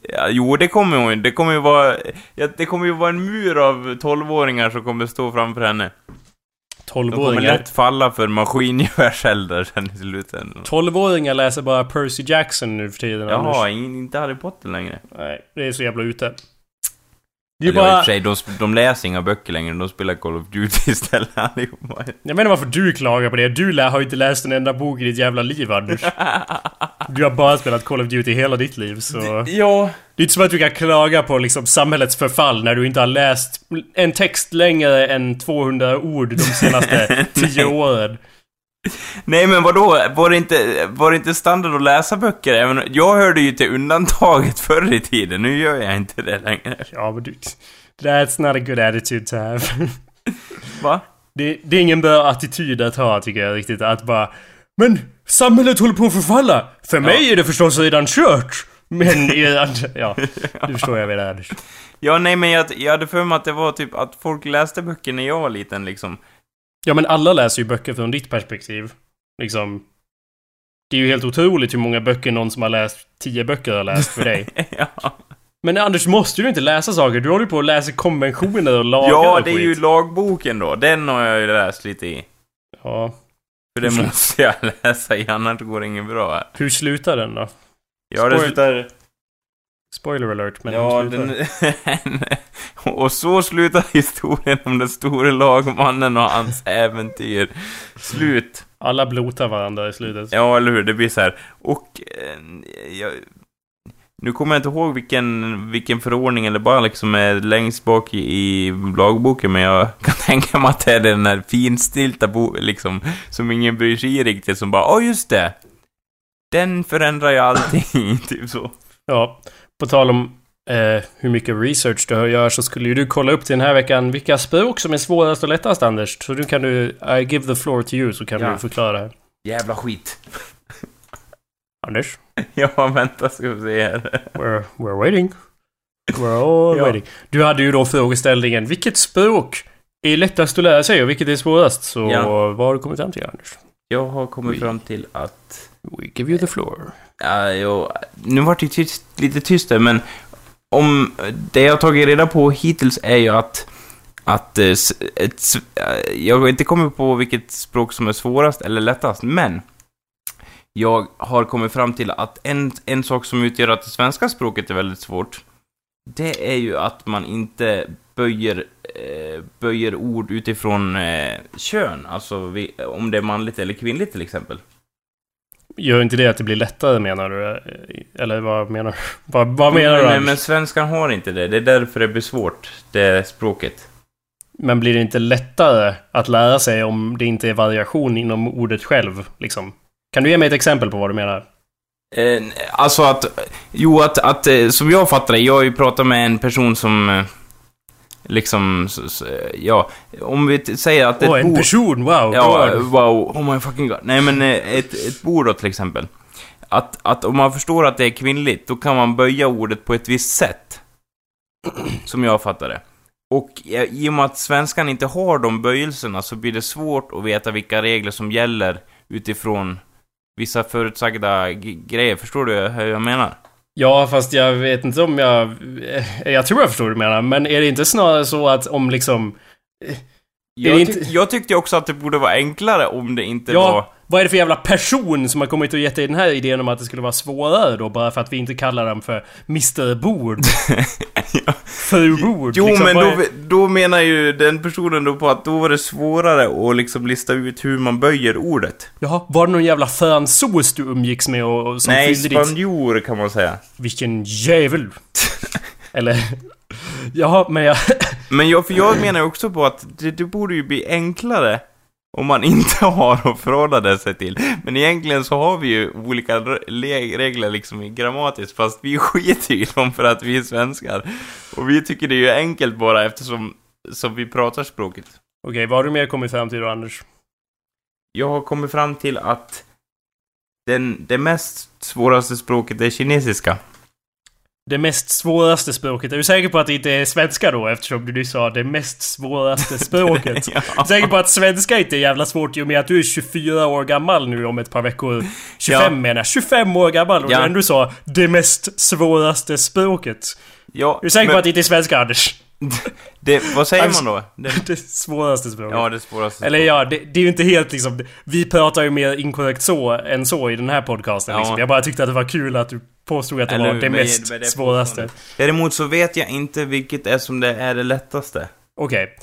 Ja, jo, det kommer hon Det kommer ju vara... Ja, det kommer ju vara en mur av tolvåringar som kommer stå framför henne. De kommer 12-åringar. lätt falla för maskingevärshelder sen i slutändan. 12-åringar läser bara Percy Jackson nu för tiden. Jaha, ingen, inte Harry Potter längre. Nej, det är så jävla ute. Det är Eller ja, i och bara... för sig, de, de läser inga böcker längre, de spelar Call of Duty [laughs] istället allihopa. Jag inte varför du klagar på det. Du har ju inte läst en enda bok i ditt jävla liv, Anders. [laughs] Du har bara spelat Call of Duty hela ditt liv så... Ja. Det är inte som att du kan klaga på liksom samhällets förfall när du inte har läst en text längre än 200 ord de senaste [laughs] 10 åren. [laughs] Nej men vadå, var det inte, var det inte standard att läsa böcker? Även, jag hörde ju till undantaget [laughs] förr i tiden, nu gör jag inte det längre. Ja, men du... That's not a good attitude to have. [laughs] Va? Det, det är ingen bra attityd att ha tycker jag riktigt. Att bara... Men samhället håller på att förfalla! För mig är det förstås redan kört! Men andra... Ja, du förstår jag menar Anders. Ja, nej men jag, jag hade för mig att det var typ att folk läste böcker när jag var liten liksom. Ja, men alla läser ju böcker från ditt perspektiv. Liksom... Det är ju helt otroligt hur många böcker någon som har läst tio böcker har läst för dig. [laughs] ja. Men Anders, måste du inte läsa saker? Du håller ju på att läsa konventioner och lagar ja, det är ju lagboken då. Den har jag ju läst lite i. Ja. För det måste jag [laughs] läsa i, annars går det inget bra. Hur slutar den då? Ja, det slutar... Spoiler alert, men Ja, hur slutar den... [laughs] och så slutar historien om den store lagmannen och hans äventyr. Slut. Alla blotar varandra i slutet. Ja, eller hur? Det blir så här. Och... Eh, jag, nu kommer jag inte ihåg vilken, vilken förordning eller bara liksom är längst bak i, i lagboken, men jag [laughs] kan tänka mig att det är den här finstilta bo, liksom, som ingen bryr sig i riktigt, som bara åh just det! Den förändrar ju allting, [laughs] typ så. Ja, på tal om eh, hur mycket research du gör så skulle ju du kolla upp till den här veckan vilka språk som är svårast och lättast Anders. Så nu kan du, I give the floor to you så kan Ja. du förklara. Jävla skit. Anders, [laughs] Ja, vänta ska vi se här. we're, we're waiting. We're all Ja. waiting. Du hade ju då frågeställningen, vilket språk är lättast att lära sig och vilket är svårast? Så Ja. vad har du kommit fram till Anders? Jag har kommit Oj. fram till att... We give you the floor. Ja, jo, nu vart det tyst, lite tyst där, men om det jag har tagit reda på hittills är ju att att eh, ett, eh, jag har inte kommit på vilket språk som är svårast eller lättast, men jag har kommit fram till att en, en sak som utgör att det svenska språket är väldigt svårt, det är ju att man inte böjer, eh, böjer ord utifrån eh, kön, alltså vi, om det är manligt eller kvinnligt till exempel. Gör inte det att det blir lättare menar du? Eller vad menar? [laughs] Vad, vad menar du Anders? men svenskan har inte det. Det är därför det blir svårt, det språket. Men blir det inte lättare att lära sig om det inte är variation inom ordet själv? Liksom? Kan du ge mig ett exempel på vad du menar? Eh, alltså att, jo att, att, eh, som jag fattar det, jag har ju pratat med en person som, eh, liksom, ja, om vi säger att ett Åh, en bord... person! Wow! Ja, God. wow, oh my fucking god. Nej men eh, ett, ett bord då till exempel. Att, att om man förstår att det är kvinnligt, då kan man böja ordet på ett visst sätt. [clears throat] Som jag fattar det. Och i och med att svenskan inte har de böjelserna så blir det svårt att veta vilka regler som gäller utifrån vissa förutsagda grejer. Förstår du hur jag menar? Ja, fast jag vet inte om jag... eh, Jag tror jag förstår vad du menar, men är det inte snarare så att om liksom... Jag, det inte- tyck, jag tyckte också att det borde vara enklare om det inte Ja, var... vad är det för jävla person som har kommit och gett dig den här idén om att det skulle vara svårare då? Bara för att vi inte kallar dem för Mr Bord? [laughs] Ja. Fru Bord? Jo, liksom, men då, är- då menar ju den personen då på att då var det svårare att liksom lista ut hur man böjer ordet. Jaha, var det någon jävla fransos du umgicks med och, och som Nej, fyllde ditt... spanjor kan man säga. Vilken jävel! [laughs] Eller... Jaha, men jag... Men jag, för jag menar ju också på att det, det borde ju bli enklare om man inte [laughs] har att förhålla sig till. Men egentligen så har vi ju olika re- le- regler liksom i grammatiskt, fast vi skiter ju i dem för att vi är svenskar. Och vi tycker det är ju enkelt bara eftersom som vi pratar språket. Okej, vad har du mer kommit fram till då, Anders? Jag har kommit fram till att den, det mest svåraste språket är kinesiska. Det mest svåraste språket. Är du säker på att det inte är svenska då? Eftersom du nyss sa det mest svåraste [laughs] språket. Ja. Är du säker på att svenska inte är jävla svårt i och med att du är 24 år gammal nu om ett par veckor? 25 Ja. menar jag. 25 år gammal och Ja. du ändå sa det mest svåraste språket. Ja, Är du säker men på att det inte är svenska, Anders? [laughs] det, vad säger man då? Det, Det svåraste språket. ja, det svåraste Eller ja, det, det är ju inte helt liksom... Vi pratar ju mer inkorrekt så än så i den här podcasten Ja. liksom. Jag bara tyckte att det var kul att du påstod att det Eller var det mest det svåraste. Däremot så vet jag inte vilket är som det är det lättaste. Okej.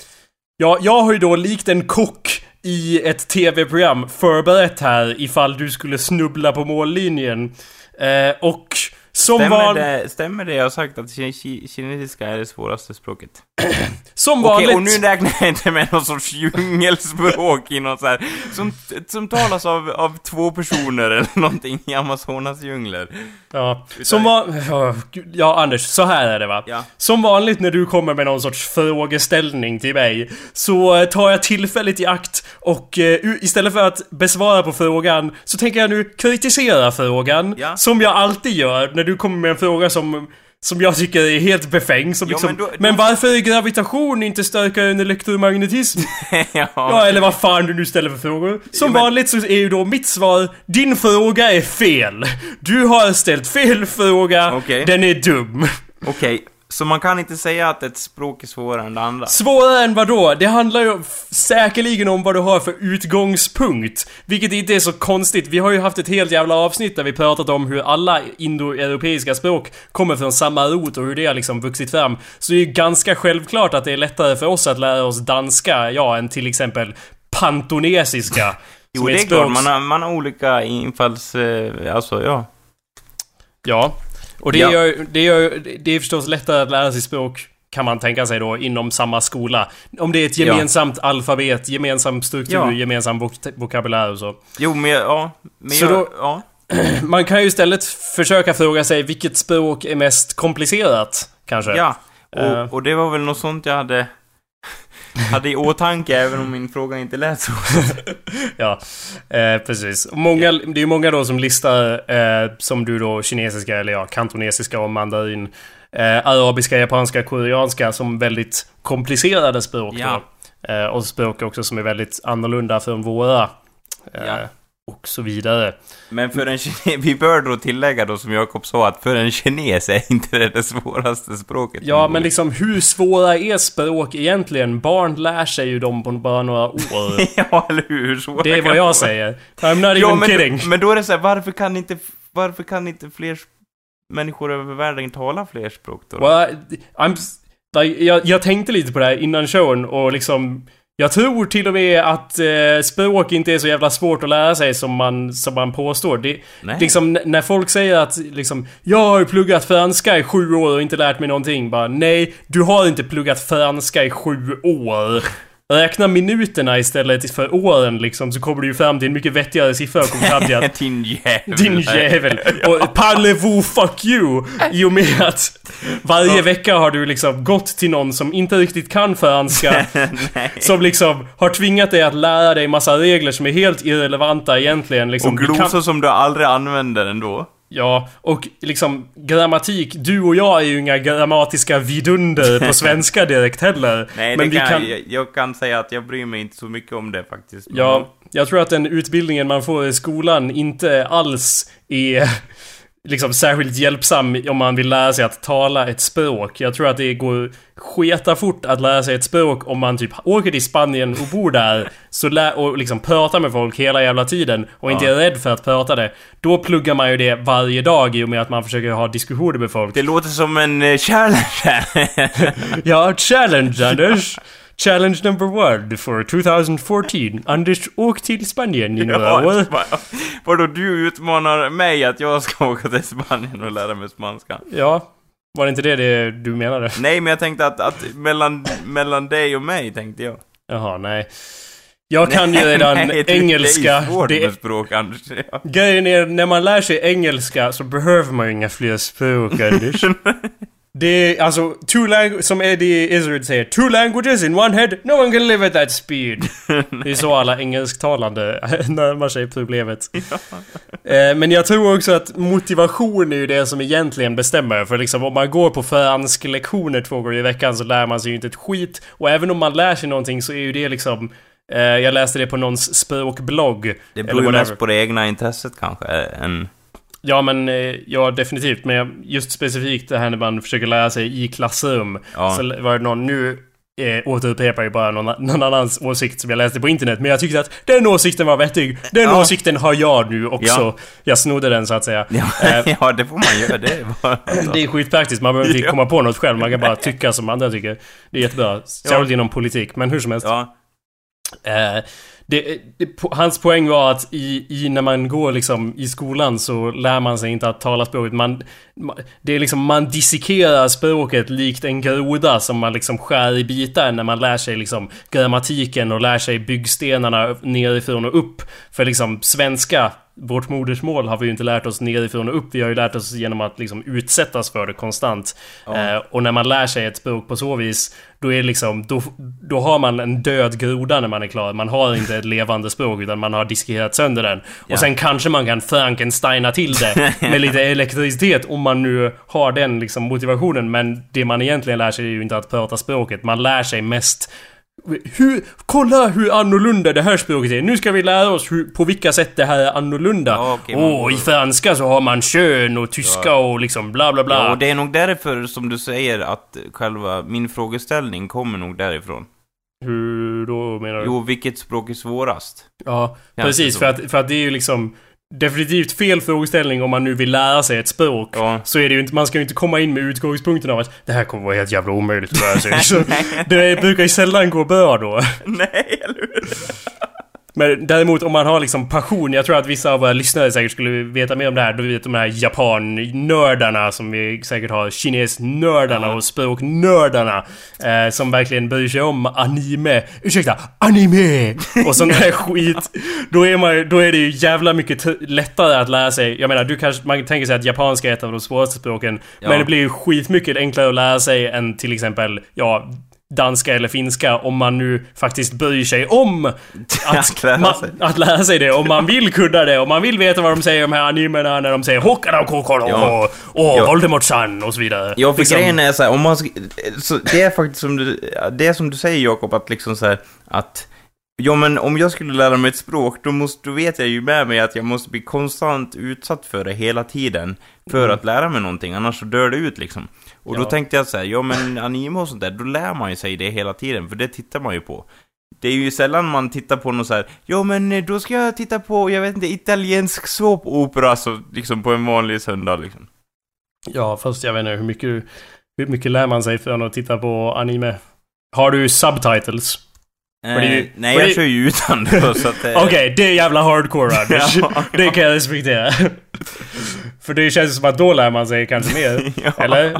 Ja, jag har ju då likt en kock i ett tv-program förberett här ifall du skulle snubbla på mållinjen. Eh, och som Stämmer, det, stämmer det jag har sagt att ki- ki- kinesiska är det svåraste språket? [clears throat] Som Okej, vanligt... och nu räknar jag inte med någon sorts djungelspråk i något så här, som, som talas av, av två personer eller någonting i Amazonas djungler. Ja, som var... Ja, Anders, så här är det va? Ja. Som vanligt när du kommer med någon sorts frågeställning till mig så eh, tar jag tillfället i akt och eh, istället för att besvara på frågan så tänker jag nu kritisera frågan. Ja. Som jag alltid gör när du kommer med en fråga som som jag tycker är helt befängd. Som Ja, liksom, men då- då- men varför är gravitation inte starkare än elektromagnetism? [laughs] ja. Ja, eller vad fan du nu ställer för frågor. Som Ja, men- vanligt så är ju då mitt svar, din fråga är fel. Du har ställt fel fråga, Okej. den är dum. Okej, så man kan inte säga att ett språk är svårare än det andra? Svårare än vad då? Det handlar ju säkerligen om vad du har för utgångspunkt. Vilket inte är så konstigt. Vi har ju haft ett helt jävla avsnitt där vi pratat om hur alla indoeuropeiska språk kommer från samma rot och hur det har liksom vuxit fram. Så det är ju ganska självklart att det är lättare för oss att lära oss danska, ja, än till exempel pantonesiska. Jo, det är klart, man har, man har olika infalls... Eh, alltså, ja. Ja. Och det, Ja. Gör, det, gör, det är förstås lättare att lära sig språk kan man tänka sig då inom samma skola. Om det är ett Ja. gemensamt alfabet, gemensam struktur, Ja. gemensam vok- vokabulär och så. Jo, men ja. Men Så jag, då- ja. [clears throat] Man kan ju istället försöka fråga sig vilket språk är mest komplicerat, kanske. Ja. Eh. Och, och det var väl något sånt jag hade... hade i åtanke, även om min fråga inte lät så. [laughs] Ja, eh, precis. Många, det är ju många då som listar, eh, som du då, kinesiska eller ja, kantonesiska och mandarin, eh, arabiska, japanska, koreanska som väldigt komplicerade språk Ja. då. Eh, och språk också som är väldigt annorlunda från våra. Eh, Ja. Och så vidare. Men för en kine- [laughs] vi bör då tillägga då som Jakob sa att för en kines är inte det det svåraste språket. Ja, men liksom hur svåra är språk egentligen? Barn lär sig ju dem på bara några år. [laughs] ja, eller hur? Det är vad jag vara? säger. I'm not Ja, even men, kidding. men då är det så här, varför kan inte, varför kan inte fler människor över världen tala fler språk då? Well, I'm, like, jag, jag tänkte lite på det här innan showen och liksom jag tror till och med att eh, språk inte är så jävla svårt att lära sig som man, som man påstår. Det, Nej. liksom, när folk säger att liksom, jag har ju pluggat franska i sju år och inte lärt mig någonting. Bara, nej, du har inte pluggat franska i sju år. Räkna minuterna istället för åren liksom, så kommer du ju fram till en mycket vettigare siffra och kommer fram till att [laughs] Din jävel. din jävel! Och parlez-vous fuck you! I och med att varje vecka har du liksom gått till någon som inte riktigt kan franska. [laughs] Som liksom har tvingat dig att lära dig massa regler som är helt irrelevanta egentligen. Liksom, Och Du kan- glosor som du aldrig använder ändå. Ja, och liksom grammatik. Du och jag är ju inga grammatiska vidunder på [laughs] svenska direkt heller. Nej, men vi kan, kan... Jag, jag kan säga att jag bryr mig inte så mycket om det faktiskt. Ja, jag tror att den utbildningen man får i skolan inte alls är liksom särskilt hjälpsam om man vill lära sig att tala ett språk. Jag tror att det går sketa fort att lära sig ett språk om man typ åker till Spanien och bor där så lä- och liksom pratar med folk hela jävla tiden och inte Ja. är rädd för att prata det. Då pluggar man ju det varje dag i och med att man försöker ha diskussioner med folk. Det låter som en uh, challenge här. [laughs] Ja, challenge Anders! [laughs] Challenge number one for 2014. Anders, åk till Spanien några [laughs] år. Ja, va- Vadå, du utmanar mig att jag ska [laughs] åka till Spanien och lära mig spanska? Ja, var det inte det, det du menade? Nej, men jag tänkte att, att mellan, mellan dig och mig tänkte jag. Jaha, nej. Jag kan ju [laughs] redan Nej, engelska. Det är svårt med språk, Anders. Ja. grejen är, när man lär sig engelska så behöver man ju inga fler språk, Anders. Det är alltså, two languages, som Eddie Izzard säger, two languages in one head, no one can live at that speed. [laughs] Det är så alla engelsktalande [laughs] närmar sig problemet. Eh, Men jag tror också att motivation är ju det som egentligen bestämmer. För liksom om man går på fransk lektioner två gånger i veckan så lär man sig ju inte ett skit. Och även om man lär sig någonting så är ju det liksom... eh, Jag läste det på någons språkblogg. Det beror ju mest på det egna intresset kanske, än... Ja men, eh, ja definitivt. Men just specifikt det här när man försöker lära sig i klassrum. Ja. Så var det någon, nu eh, återupprepar jag bara någon, någon annans åsikt som jag läste på internet. Men jag tyckte att den åsikten var vettig. Den Ja. åsikten har jag nu också. Ja. Jag snodde den så att säga. Ja, Eh, [laughs] ja, det får man göra. Det är bara... [laughs] Det är skitpraktiskt, man behöver inte komma på något själv. Man kan bara tycka som andra tycker. Det är jättebra. Särskilt inom politik, men hur som helst. Eh, det, det, hans poäng var att i, i, när man går liksom i skolan så lär man sig inte att tala språket. Man, det är liksom, man dissekerar språket likt en groda som man liksom skär i bitar när man lär sig liksom grammatiken och lär sig byggstenarna nerifrån och upp. För liksom svenska vårt modersmål har vi ju inte lärt oss nerifrån och upp. Vi har ju lärt oss genom att liksom utsättas för det konstant. Ja. Eh, och när man lär sig ett språk på så vis, då är det liksom, då, då har man en död groda när man är klar. Man har inte ett levande språk utan man har diskerat sönder den. Ja. Och sen kanske man kan Frankensteina till det [laughs] med lite elektricitet om man nu har den liksom motivationen. Men det man egentligen lär sig är ju inte att prata språket. Man lär sig mest hur, kolla hur annorlunda det här språket är. Nu ska vi lära oss hur, på vilka sätt det här är annorlunda. Åh, okay, oh, i franska så har man kön och tyska ja. och liksom bla bla bla. Ja, och det är nog därför som du säger att själva min frågeställning kommer nog därifrån. Hur då menar du? Jo, vilket språk är svårast? Ja, precis. För att, för att det är ju liksom definitivt fel frågeställning om man nu vill lära sig ett språk. Ja. Så är det ju inte, man ska ju inte komma in med utgångspunkten av att det här kommer vara helt jävla omöjligt att lära sig. [laughs] Så det brukar ju sällan gå bra då. [laughs] Nej, eller hur? Men däremot om man har liksom passion, jag tror att vissa av våra lyssnare säkert skulle veta mer om det här. Du vet de här japan-nördarna som vi säkert har, kines-nördarna och språknördarna. Eh, som verkligen bryr sig om anime. Ursäkta, anime! [laughs] Och sån där skit. Då är, man, då är det ju jävla mycket lättare att lära sig. Jag menar, du kanske, man tänker sig att japanska är ett av de svåraste språken. Ja. Men det blir ju skitmycket enklare att lära sig än till exempel, ja, danska eller finska om man nu faktiskt bryr sig om att, [laughs] lära, sig. att lära sig det. Om man vill kunna det, om man vill veta vad de säger de här animerna när de säger Hokkara och Kokoro ja. och. Voldemort-san och så vidare. Ja, för liksom. grejen är så här, om man så Det är faktiskt som du, det är som du säger Jakob, att liksom så här, att Ja, men om jag skulle lära mig ett språk, då, måste, då vet jag ju med mig att jag måste bli konstant utsatt för det hela tiden. För att lära mig någonting, annars så dör det ut liksom. Och ja. då tänkte jag så här, ja men anime och sånt där, då lär man ju sig det hela tiden, för det tittar man ju på. Det är ju sällan man tittar på något så här, ja men eh, då ska jag titta på, jag vet inte, italiensk såpopera, så liksom på en vanlig söndag liksom. Ja, fast jag vet inte, hur mycket, hur mycket lär man sig från att titta på anime? Har du subtitles? Eh, ju, nej, jag det... kör ju utan då, så att det... [laughs] Okej, okay, det är jävla hardcore Anders. [laughs] det kan jag respektera. För det känns som att då lär man sig kanske mer. [laughs] ja. Eller?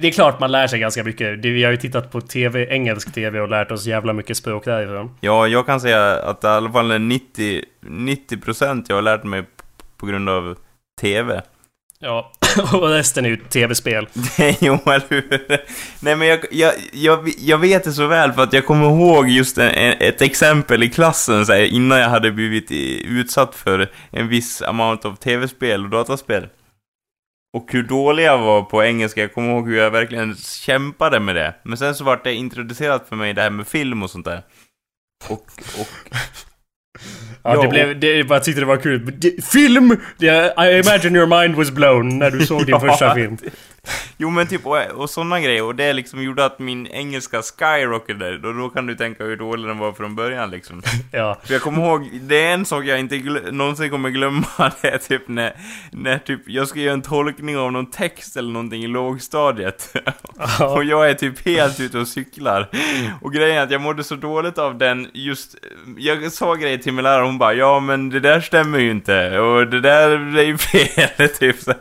Det är klart man lär sig ganska mycket. Vi har ju tittat på TV, engelsk TV och lärt oss jävla mycket språk därifrån. Ja, jag kan säga att i alla fall 90, 90% jag har lärt mig på grund av TV. Ja, [laughs] och resten är ju tv-spel. [laughs] jo, eller hur? Nej, men jag, jag, jag, jag vet det så väl för att jag kommer ihåg just en, ett exempel i klassen så här, innan jag hade blivit utsatt för en viss amount av tv-spel och dataspel. Och hur dålig jag var på engelska, jag kommer ihåg hur jag verkligen kämpade med det. Men sen så vart det introducerat för mig det här med film och sånt där. Och, och Ja, det blev, det, jag tyckte det var kul. film! I imagine your mind was blown när du såg din [laughs] första film. [laughs] Jo men typ, och, och sådana grejer, och det liksom gjorde att min engelska skyrockade, och då kan du tänka hur dålig den var från början liksom. [laughs] ja. För jag kommer ihåg, det är en sak jag inte någonsin kommer glömma, [laughs] det är typ när, när typ, jag ska göra en tolkning av någon text eller någonting i lågstadiet. och jag är typ helt ute och cyklar. Och grejen är att jag mådde så dåligt av den, just, jag sa grejer till min lärare, hon bara, ja men det där stämmer ju inte, och det där är ju fel, typ så.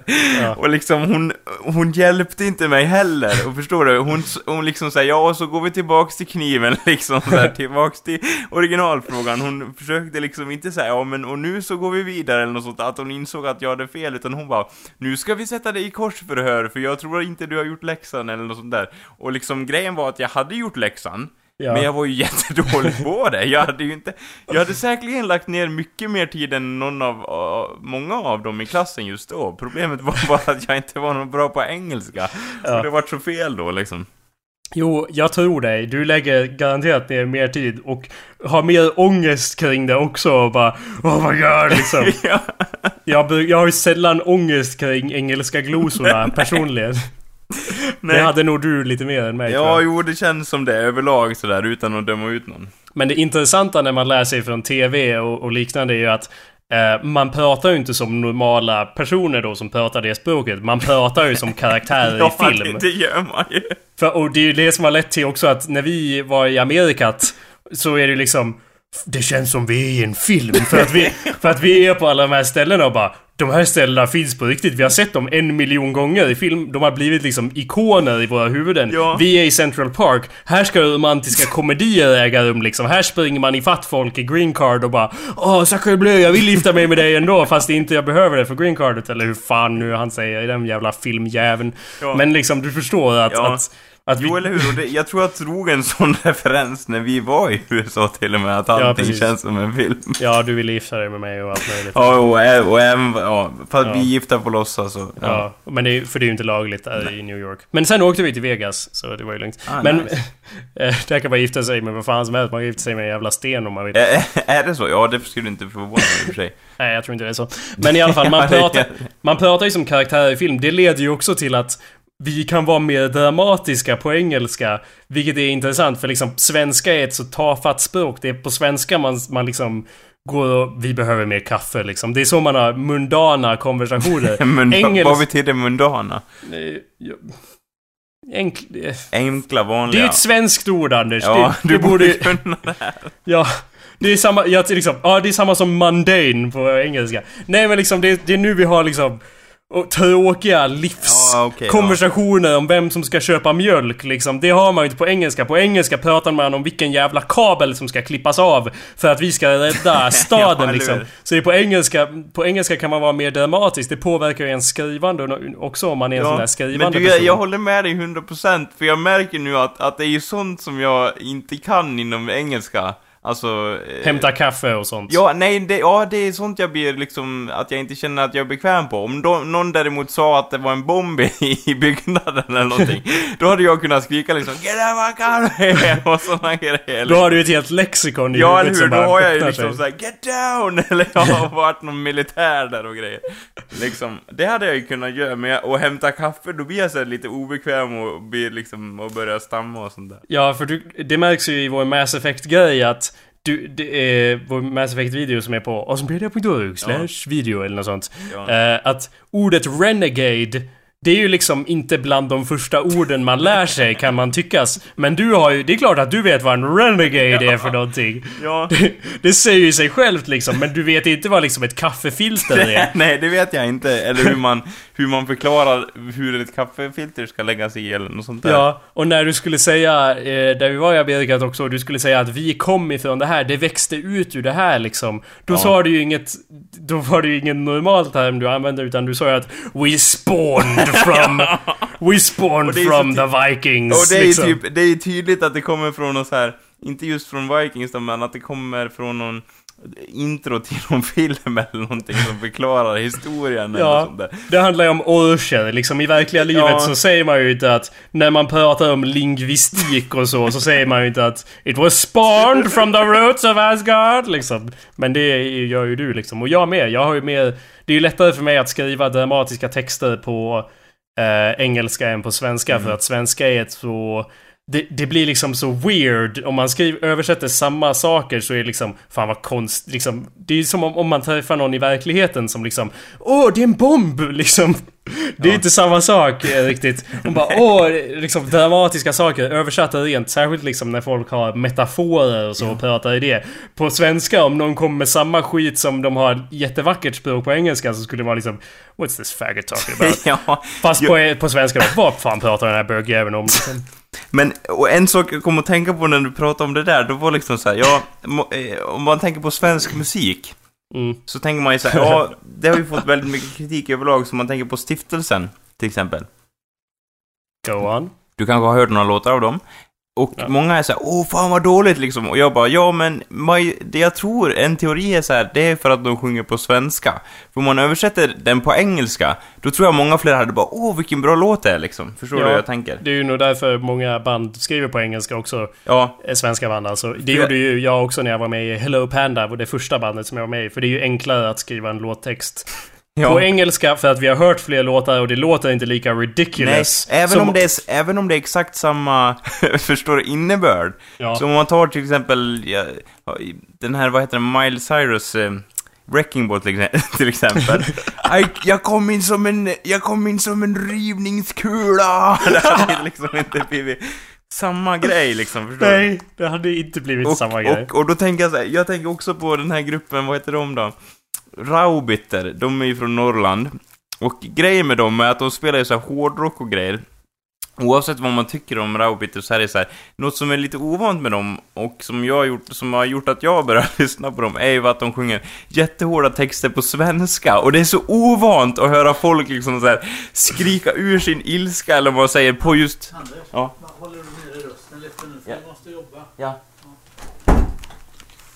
Ja. Och liksom hon, hon hjälpte inte mig heller, och förstår du? Hon, hon liksom säger ja, och så går vi tillbaks till kniven, [laughs] liksom så här, tillbaks till originalfrågan. Hon försökte liksom inte säga ja, men och nu så går vi vidare eller något sånt, att hon insåg att jag hade fel, utan hon bara, nu ska vi sätta dig i korsförhör, för jag tror inte du har gjort läxan eller något sånt där. Och liksom grejen var att jag hade gjort läxan, Ja. Men jag var ju [laughs] jättedålig på det. Jag hade ju inte... Jag hade säkerligen lagt ner mycket mer tid än någon av... Uh, många av dem i klassen just då. Problemet var bara att jag inte var någon bra på engelska. Ja. Och det var så fel då liksom. Jo, jag tror dig. Du lägger garanterat ner mer tid och har mer ångest kring det också och bara Oh my god liksom. [laughs] ja. jag, jag har ju sällan ångest kring engelska glosorna [laughs] personligen. [laughs] det hade nog du lite mer än mig Ja, jo det känns som det överlag sådär utan att döma ut någon. Men det intressanta när man lär sig från TV och, och liknande är ju att eh, man pratar ju inte som normala personer då som pratar det språket. Man pratar ju som [laughs] karaktärer ja, i film. Ja, det, det gör man ju. För, och det är ju det som har lett till också att när vi var i Amerikat så är det liksom det känns som vi är i en film. För att vi, [laughs] för att vi är på alla de här ställena och bara de här ställena finns på riktigt. Vi har sett dem en miljon gånger i film. De har blivit liksom ikoner i våra huvuden. Ja. Vi är i Central Park. Här ska romantiska komedier äga rum liksom. Här springer man ifatt folk i green card och bara Åh, Sacre Bleu, jag vill gifta mig med dig ändå [laughs] fast inte jag behöver det för green cardet. Eller hur fan nu han säger i den jävla filmjäveln. Ja. Men liksom, du förstår att... Ja. att att vi, Jo, eller hur? Och det, jag tror jag drog en sån [laughs] referens när vi var i USA till och med, att allting precis. känns som en film. Ja, du ville gifta dig med mig och allt möjligt. Ja, och, och även, ja, för att Ja. vi är gifta på låtsas så, Ja, men det för det är ju inte lagligt där i New York. Men sen åkte vi till Vegas, så det var ju lugnt. Ah, men nice. [laughs] eh, där kan man gifta sig med vad fan som helst. Man kan gifta sig med en jävla sten om man vill. Ä- Är det så? Ja, det skulle inte förvåna mig i och för sig. [laughs] Nej, jag tror inte det är så. Men i alla fall, man Ja, pratar, man pratar ju som karaktär i film. Det leder ju också till att vi kan vara mer dramatiska på engelska. Vilket är intressant, för liksom svenska är ett så tafatt språk. Det är på svenska man, man liksom går och... Vi behöver mer kaffe liksom. Det är så man har mundana konversationer. [laughs] Men Engelsk- vad betyder mundana? Enkl... Enkla, Det vanliga? är ju ett svenskt ord Anders. Ja, det, du det borde kunna det här. Ja. Det är samma, ja, till liksom, ja det är samma som mundane på engelska. Nej men liksom det, det är nu vi har liksom och tråkiga Ja, okej, livskonversationer om vem som ska köpa mjölk liksom. Det har man ju inte på engelska. På engelska pratar man om vilken jävla kabel som ska klippas av för att vi ska rädda [laughs] staden eller liksom. Så det är på engelska, på engelska kan man vara mer dramatisk. Det påverkar ju ens skrivande också om man är en sån där skrivande men du, jag, person. jag håller med dig 100% för jag märker nu att, att det är ju sånt som jag inte kan inom engelska. Alltså... eh, Hämta kaffe och sånt. Ja, nej, det, ja, det är sånt jag blir liksom, att jag inte känner att jag är bekväm på. Om då, någon däremot sa att det var en bomb i, byggnaden eller någonting, [laughs] då hade jag kunnat skrika liksom 'Get out my car!' [laughs] och sådana grejer. Då har du ett helt lexikon i Ja, eller hur? Då har jag ju liksom såhär 'Get down!' [laughs] Eller jag har varit någon militär där och grejer. Liksom, det hade jag ju kunnat göra, men jag, och hämta kaffe, då blir jag så lite obekväm och blir liksom, och börjar stamma och sånt där. Ja, för du, det märks ju i vår Mass Effect-grej att du, det är vår Mass Effect-video som är på osmpedia.org slash video eller något sånt. Ja. Eh, att ordet Renegade det är ju liksom inte bland de första orden man lär sig kan man tyckas. Men du har ju, det är klart att du vet vad en renegade är för någonting. Ja. Det, det säger ju sig självt liksom, men du vet inte vad liksom ett kaffefilter [laughs] är. Nej, det vet jag inte. Eller hur man, hur man förklarar hur ett kaffefilter ska läggas i eller något sånt där. Ja, och när du skulle säga, eh, där vi var i Amerika också, du skulle säga att vi kom ifrån det här, det växte ut ur det här liksom. Då Ja. sa du ju inget, då var det ju ingen normal term du använde, utan du sa ju att We spawned [laughs] from, we spawned from the Vikings. Och det är liksom. typ, det är tydligt att det kommer från något så här, inte just från Vikings då, men att det kommer från någon intro till någon film eller någonting som förklarar historien eller Ja, sånt där. det handlar ju om orcher. Liksom i verkliga livet Ja. så säger man ju inte att när man pratar om lingvistik och så, så säger man ju inte att It was spawned from the roots of Asgard, liksom. Men det gör ju du liksom. Och jag med. Jag har ju mer... Det är ju lättare för mig att skriva dramatiska texter på eh, engelska än på svenska, för att svenska är ett så... Det, det blir liksom så weird. Om man skriver, översätter samma saker så är det liksom... Fan vad konst... Liksom, det är som om, om man träffar någon i verkligheten som liksom... Åh, det är en bomb! [laughs] Liksom. Det är Ja. inte samma sak eh, riktigt. Hon bara åh, liksom dramatiska saker översatta rent. Särskilt liksom när folk har metaforer och så och pratar i det. På svenska, om någon kommer med samma skit som de har jättevackert språk på engelska så skulle det vara liksom What's this faggot talking about? [laughs] ja, Fast på, på svenska då, vad fan pratar den här bögjäveln om? Liksom? Men och en sak jag kom att tänka på när du pratade om det där, då var liksom så här, ja, eh, om man tänker på svensk musik, Mm. så tänker man ju så här, ja, det har ju fått väldigt mycket kritik överlag, så man tänker på Stiftelsen, till exempel. Go on. Du kanske har hört några låtar av dem. Och Ja. många är så här, åh fan vad dåligt liksom. Och jag bara, ja men maj- det jag tror, en teori är så här, det är för att de sjunger på svenska. För om man översätter den på engelska, då tror jag många fler hade bara, åh vilken bra låt det är liksom. Förstår du Ja. hur jag tänker? Det är ju nog därför många band skriver på engelska också. Ja, eh, Svenska band alltså. Det gjorde ju jag också när jag var med i Hello Panda, det första bandet som jag var med i. För det är ju enklare att skriva en låttext på ja. engelska för att vi har hört fler låtar och det låter inte lika Nej, ridiculous. även som- om, det är, även om det är exakt samma, [laughs] förstår innebörd. Ja. Så om man tar till exempel, ja, den här, vad heter den, Miley Cyrus, eh, Wrecking Ball till, exe- [laughs] till exempel. [laughs] I, jag kom in som en, jag kom in som en rivningskula! Det hade liksom inte blivit samma grej liksom, förstår du? Nej, det hade inte blivit samma grej. Och, och då tänker jag så här, jag tänker också på den här gruppen, vad heter de då? Raubiter, de är ju från Norrland. Och grejen med dem är att de spelar ju så här hårdrock och grejer. Oavsett vad man tycker om Raubiter så är det så här, något som är lite ovant med dem och som, jag har gjort, som har gjort att jag börjat [laughs] lyssna på dem är ju att de sjunger jättehårda texter på svenska. Och det är så ovant att höra folk liksom så här skrika ur sin ilska eller vad man säger på just... Anders, Ja. håller du nere rösten lite nu? För Ja. måste jobba. Ja.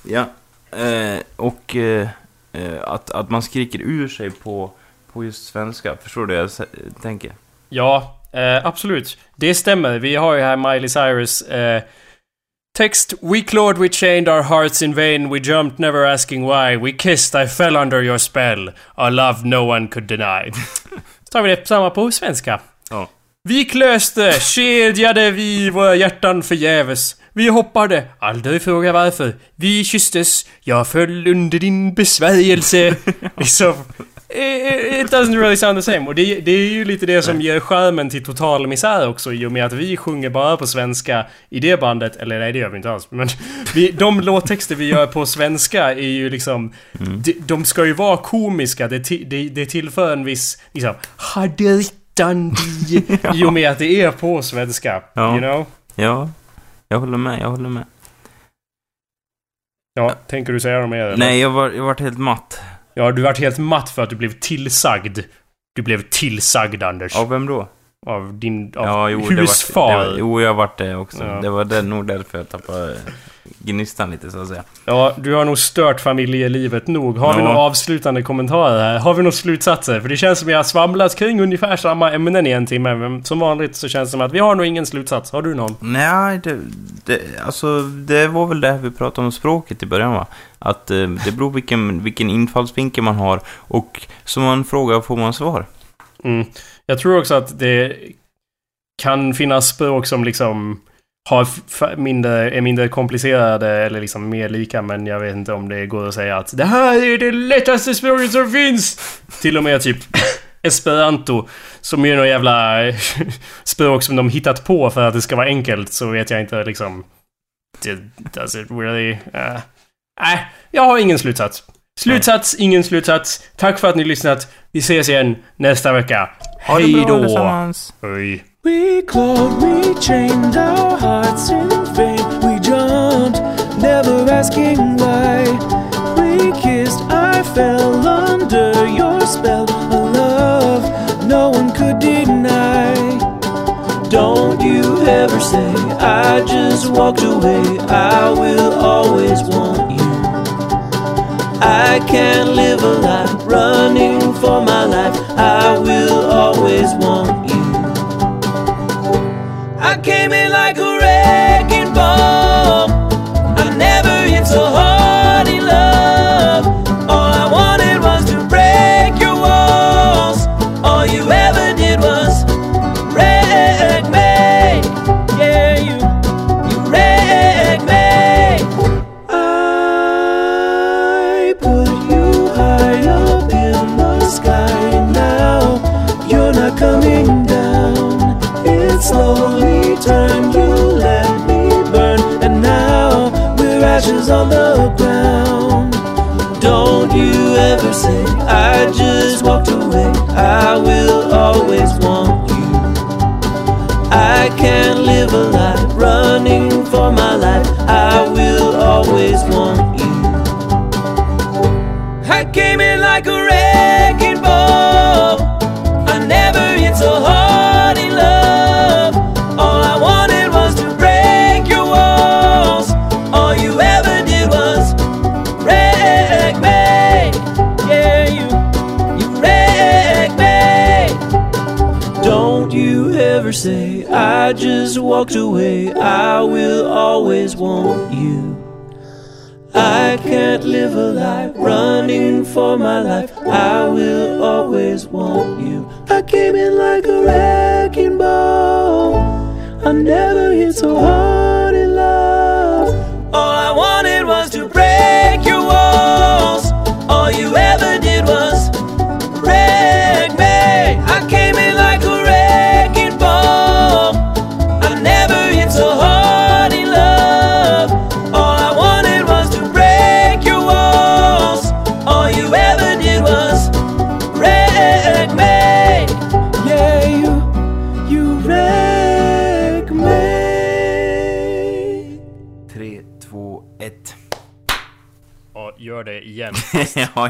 Ja. Eh, och eh, att, att man skriker ur sig på, på just svenska. Förstår du vad jag tänker? Ja, eh, absolut. Det stämmer. Vi har ju här Miley Cyrus eh, text. We clawed, we chained our hearts in vain. We jumped, never asking why. We kissed, I fell under your spell. Our love no one could deny. [laughs] Så tar vi det samma på svenska. Ja. Vi klöste, kedjade vi våra hjärtan förgäves. Vi hoppade, aldrig fråga varför. Vi kysstes, jag föll under din besvärjelse. [laughs] liksom, it it doesn't really sound the same. Och det, det är ju lite det som ger skärmen till total misär också i och med att vi sjunger bara på svenska i det bandet. Eller nej, det gör vi inte alls. Men [laughs] vi, de låttexter vi gör på svenska är ju liksom... De, de ska ju vara komiska. Det, det, det tillför en viss liksom... Haderitandi i och med att det är på svenska. Ja. You know? Ja, jag håller med, jag håller med. Ja, tänker du säga något mer? eller? Nej, jag var, jag vart helt matt. Ja, du vart helt matt för att du blev tillsagd. Du blev tillsagd, Anders. Av vem då? Av din... Av Ja, jo, det husfar. det var, jo, jag vart det också. Ja. Det var det, nog därför jag tappade gnistan lite, så att säga. Ja, du har nog stört familjelivet nog. Har vi Ja. några avslutande kommentarer här? Har vi några slutsatser? För det känns som vi har svamlat kring ungefär samma ämnen i en timme. Men som vanligt så känns det som att vi har nog ingen slutsats. Har du någon? Nej, det, det, alltså, det var väl det här vi pratade om språket i början, va? Att eh, det beror vilken, vilken infallsvinkel man har och som man frågar får man svar. Mm. Jag tror också att det kan finnas språk som liksom har mindre, är mindre komplicerade eller liksom mer lika men jag vet inte om det går att säga att det här är det lättaste språket som finns! Till och med typ esperanto som är någon jävla [laughs] språk som de hittat på för att det ska vara enkelt så vet jag inte liksom... Det, does it really... Uh, nej, jag har ingen slutsats. Slutsats, ingen slutsats. Tack för att ni lyssnat. Vi ses igen nästa vecka. Hej då! allesammans! We clawed, we chained our hearts in vain. We jumped, never asking why. We kissed, I fell under your spell. A love no one could deny. Don't you ever say, I just walked away. I will always want you. I can't live a life running for my life. I will always want you. I came on the ground. Don't you ever say, I just walked away. I will always want you. I can't live a life running for my life. I will always want Just walked away. I will always want you. I can't live a life running for my life. I will always want you. I came in like a wrecking ball. I never hit so hard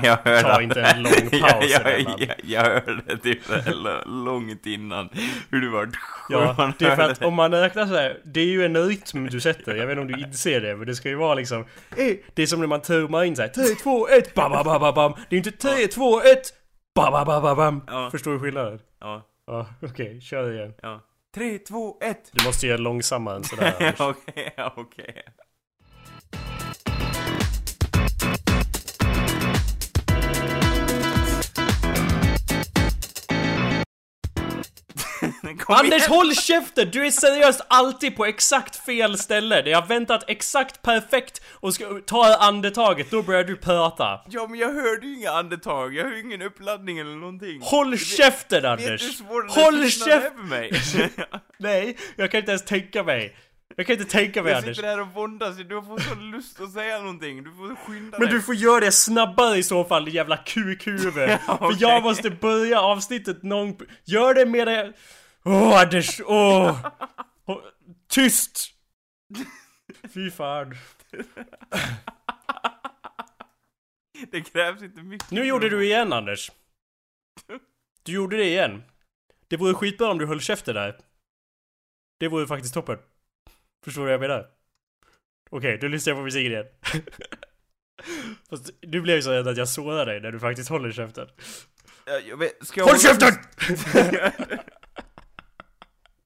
ja, jag hörde Ta inte en lång [laughs] paus jag, jag, jag, jag hörde typ långt innan hur du var... Ja, det är för att om man räknar så här, det är ju en rytm du sätter, jag vet inte om du inser det, men det ska ju vara liksom eh, Det är som när man tummar in såhär 3, 2, 1, bam, bam, bam, bam, Det är ju inte 3, 2, 1, bam, bam, bam, bam, bam Ja. Förstår du skillnaden? Ja, Ja, okej, kör igen ja. Tre, två, ett! Du måste göra långsammare än sådär. [laughs] Okej, okej. Kom [laughs] Anders igen. håll käften! Du är seriöst alltid på exakt fel ställe. Det har väntat exakt perfekt och ska ta andetaget, då börjar du prata. Ja, men jag hörde ju inga andetag, jag hörde ingen uppladdning eller någonting. Håll käften Vet du hur Anders! det är Håll käften! mig? [laughs] Nej, jag kan inte ens tänka mig. Jag kan inte tänka mig Jag Anders. sitter här och våndas, du får så lust att säga någonting, du får skynda Men dig. du får göra det snabbare i så fall, din jävla kukhuvud. [laughs] Ja, För okej. jag måste börja avsnittet någon... Gör det med det... Åh Anders, åh! Åh, Tyst! Fy fan. Det krävs inte mycket. Nu gjorde du igen Anders. Du gjorde det igen. Det vore skitbra om du höll käften där. Det vore faktiskt toppen. Förstår du vad jag menar? Okej, då lyssnar jag på musiken igen. [laughs] Fast du blev så rädd att jag sårar dig när du faktiskt håller käften. Ja, jag vet, ska jag Håll käften! [laughs]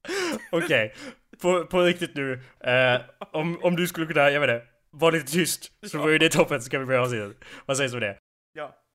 [laughs] Okej, på, på riktigt nu. Eh, om, om du skulle kunna, jag vet inte, vara lite tyst så vore ju det toppen så kan vi börja avsnittet. Vad sägs om det?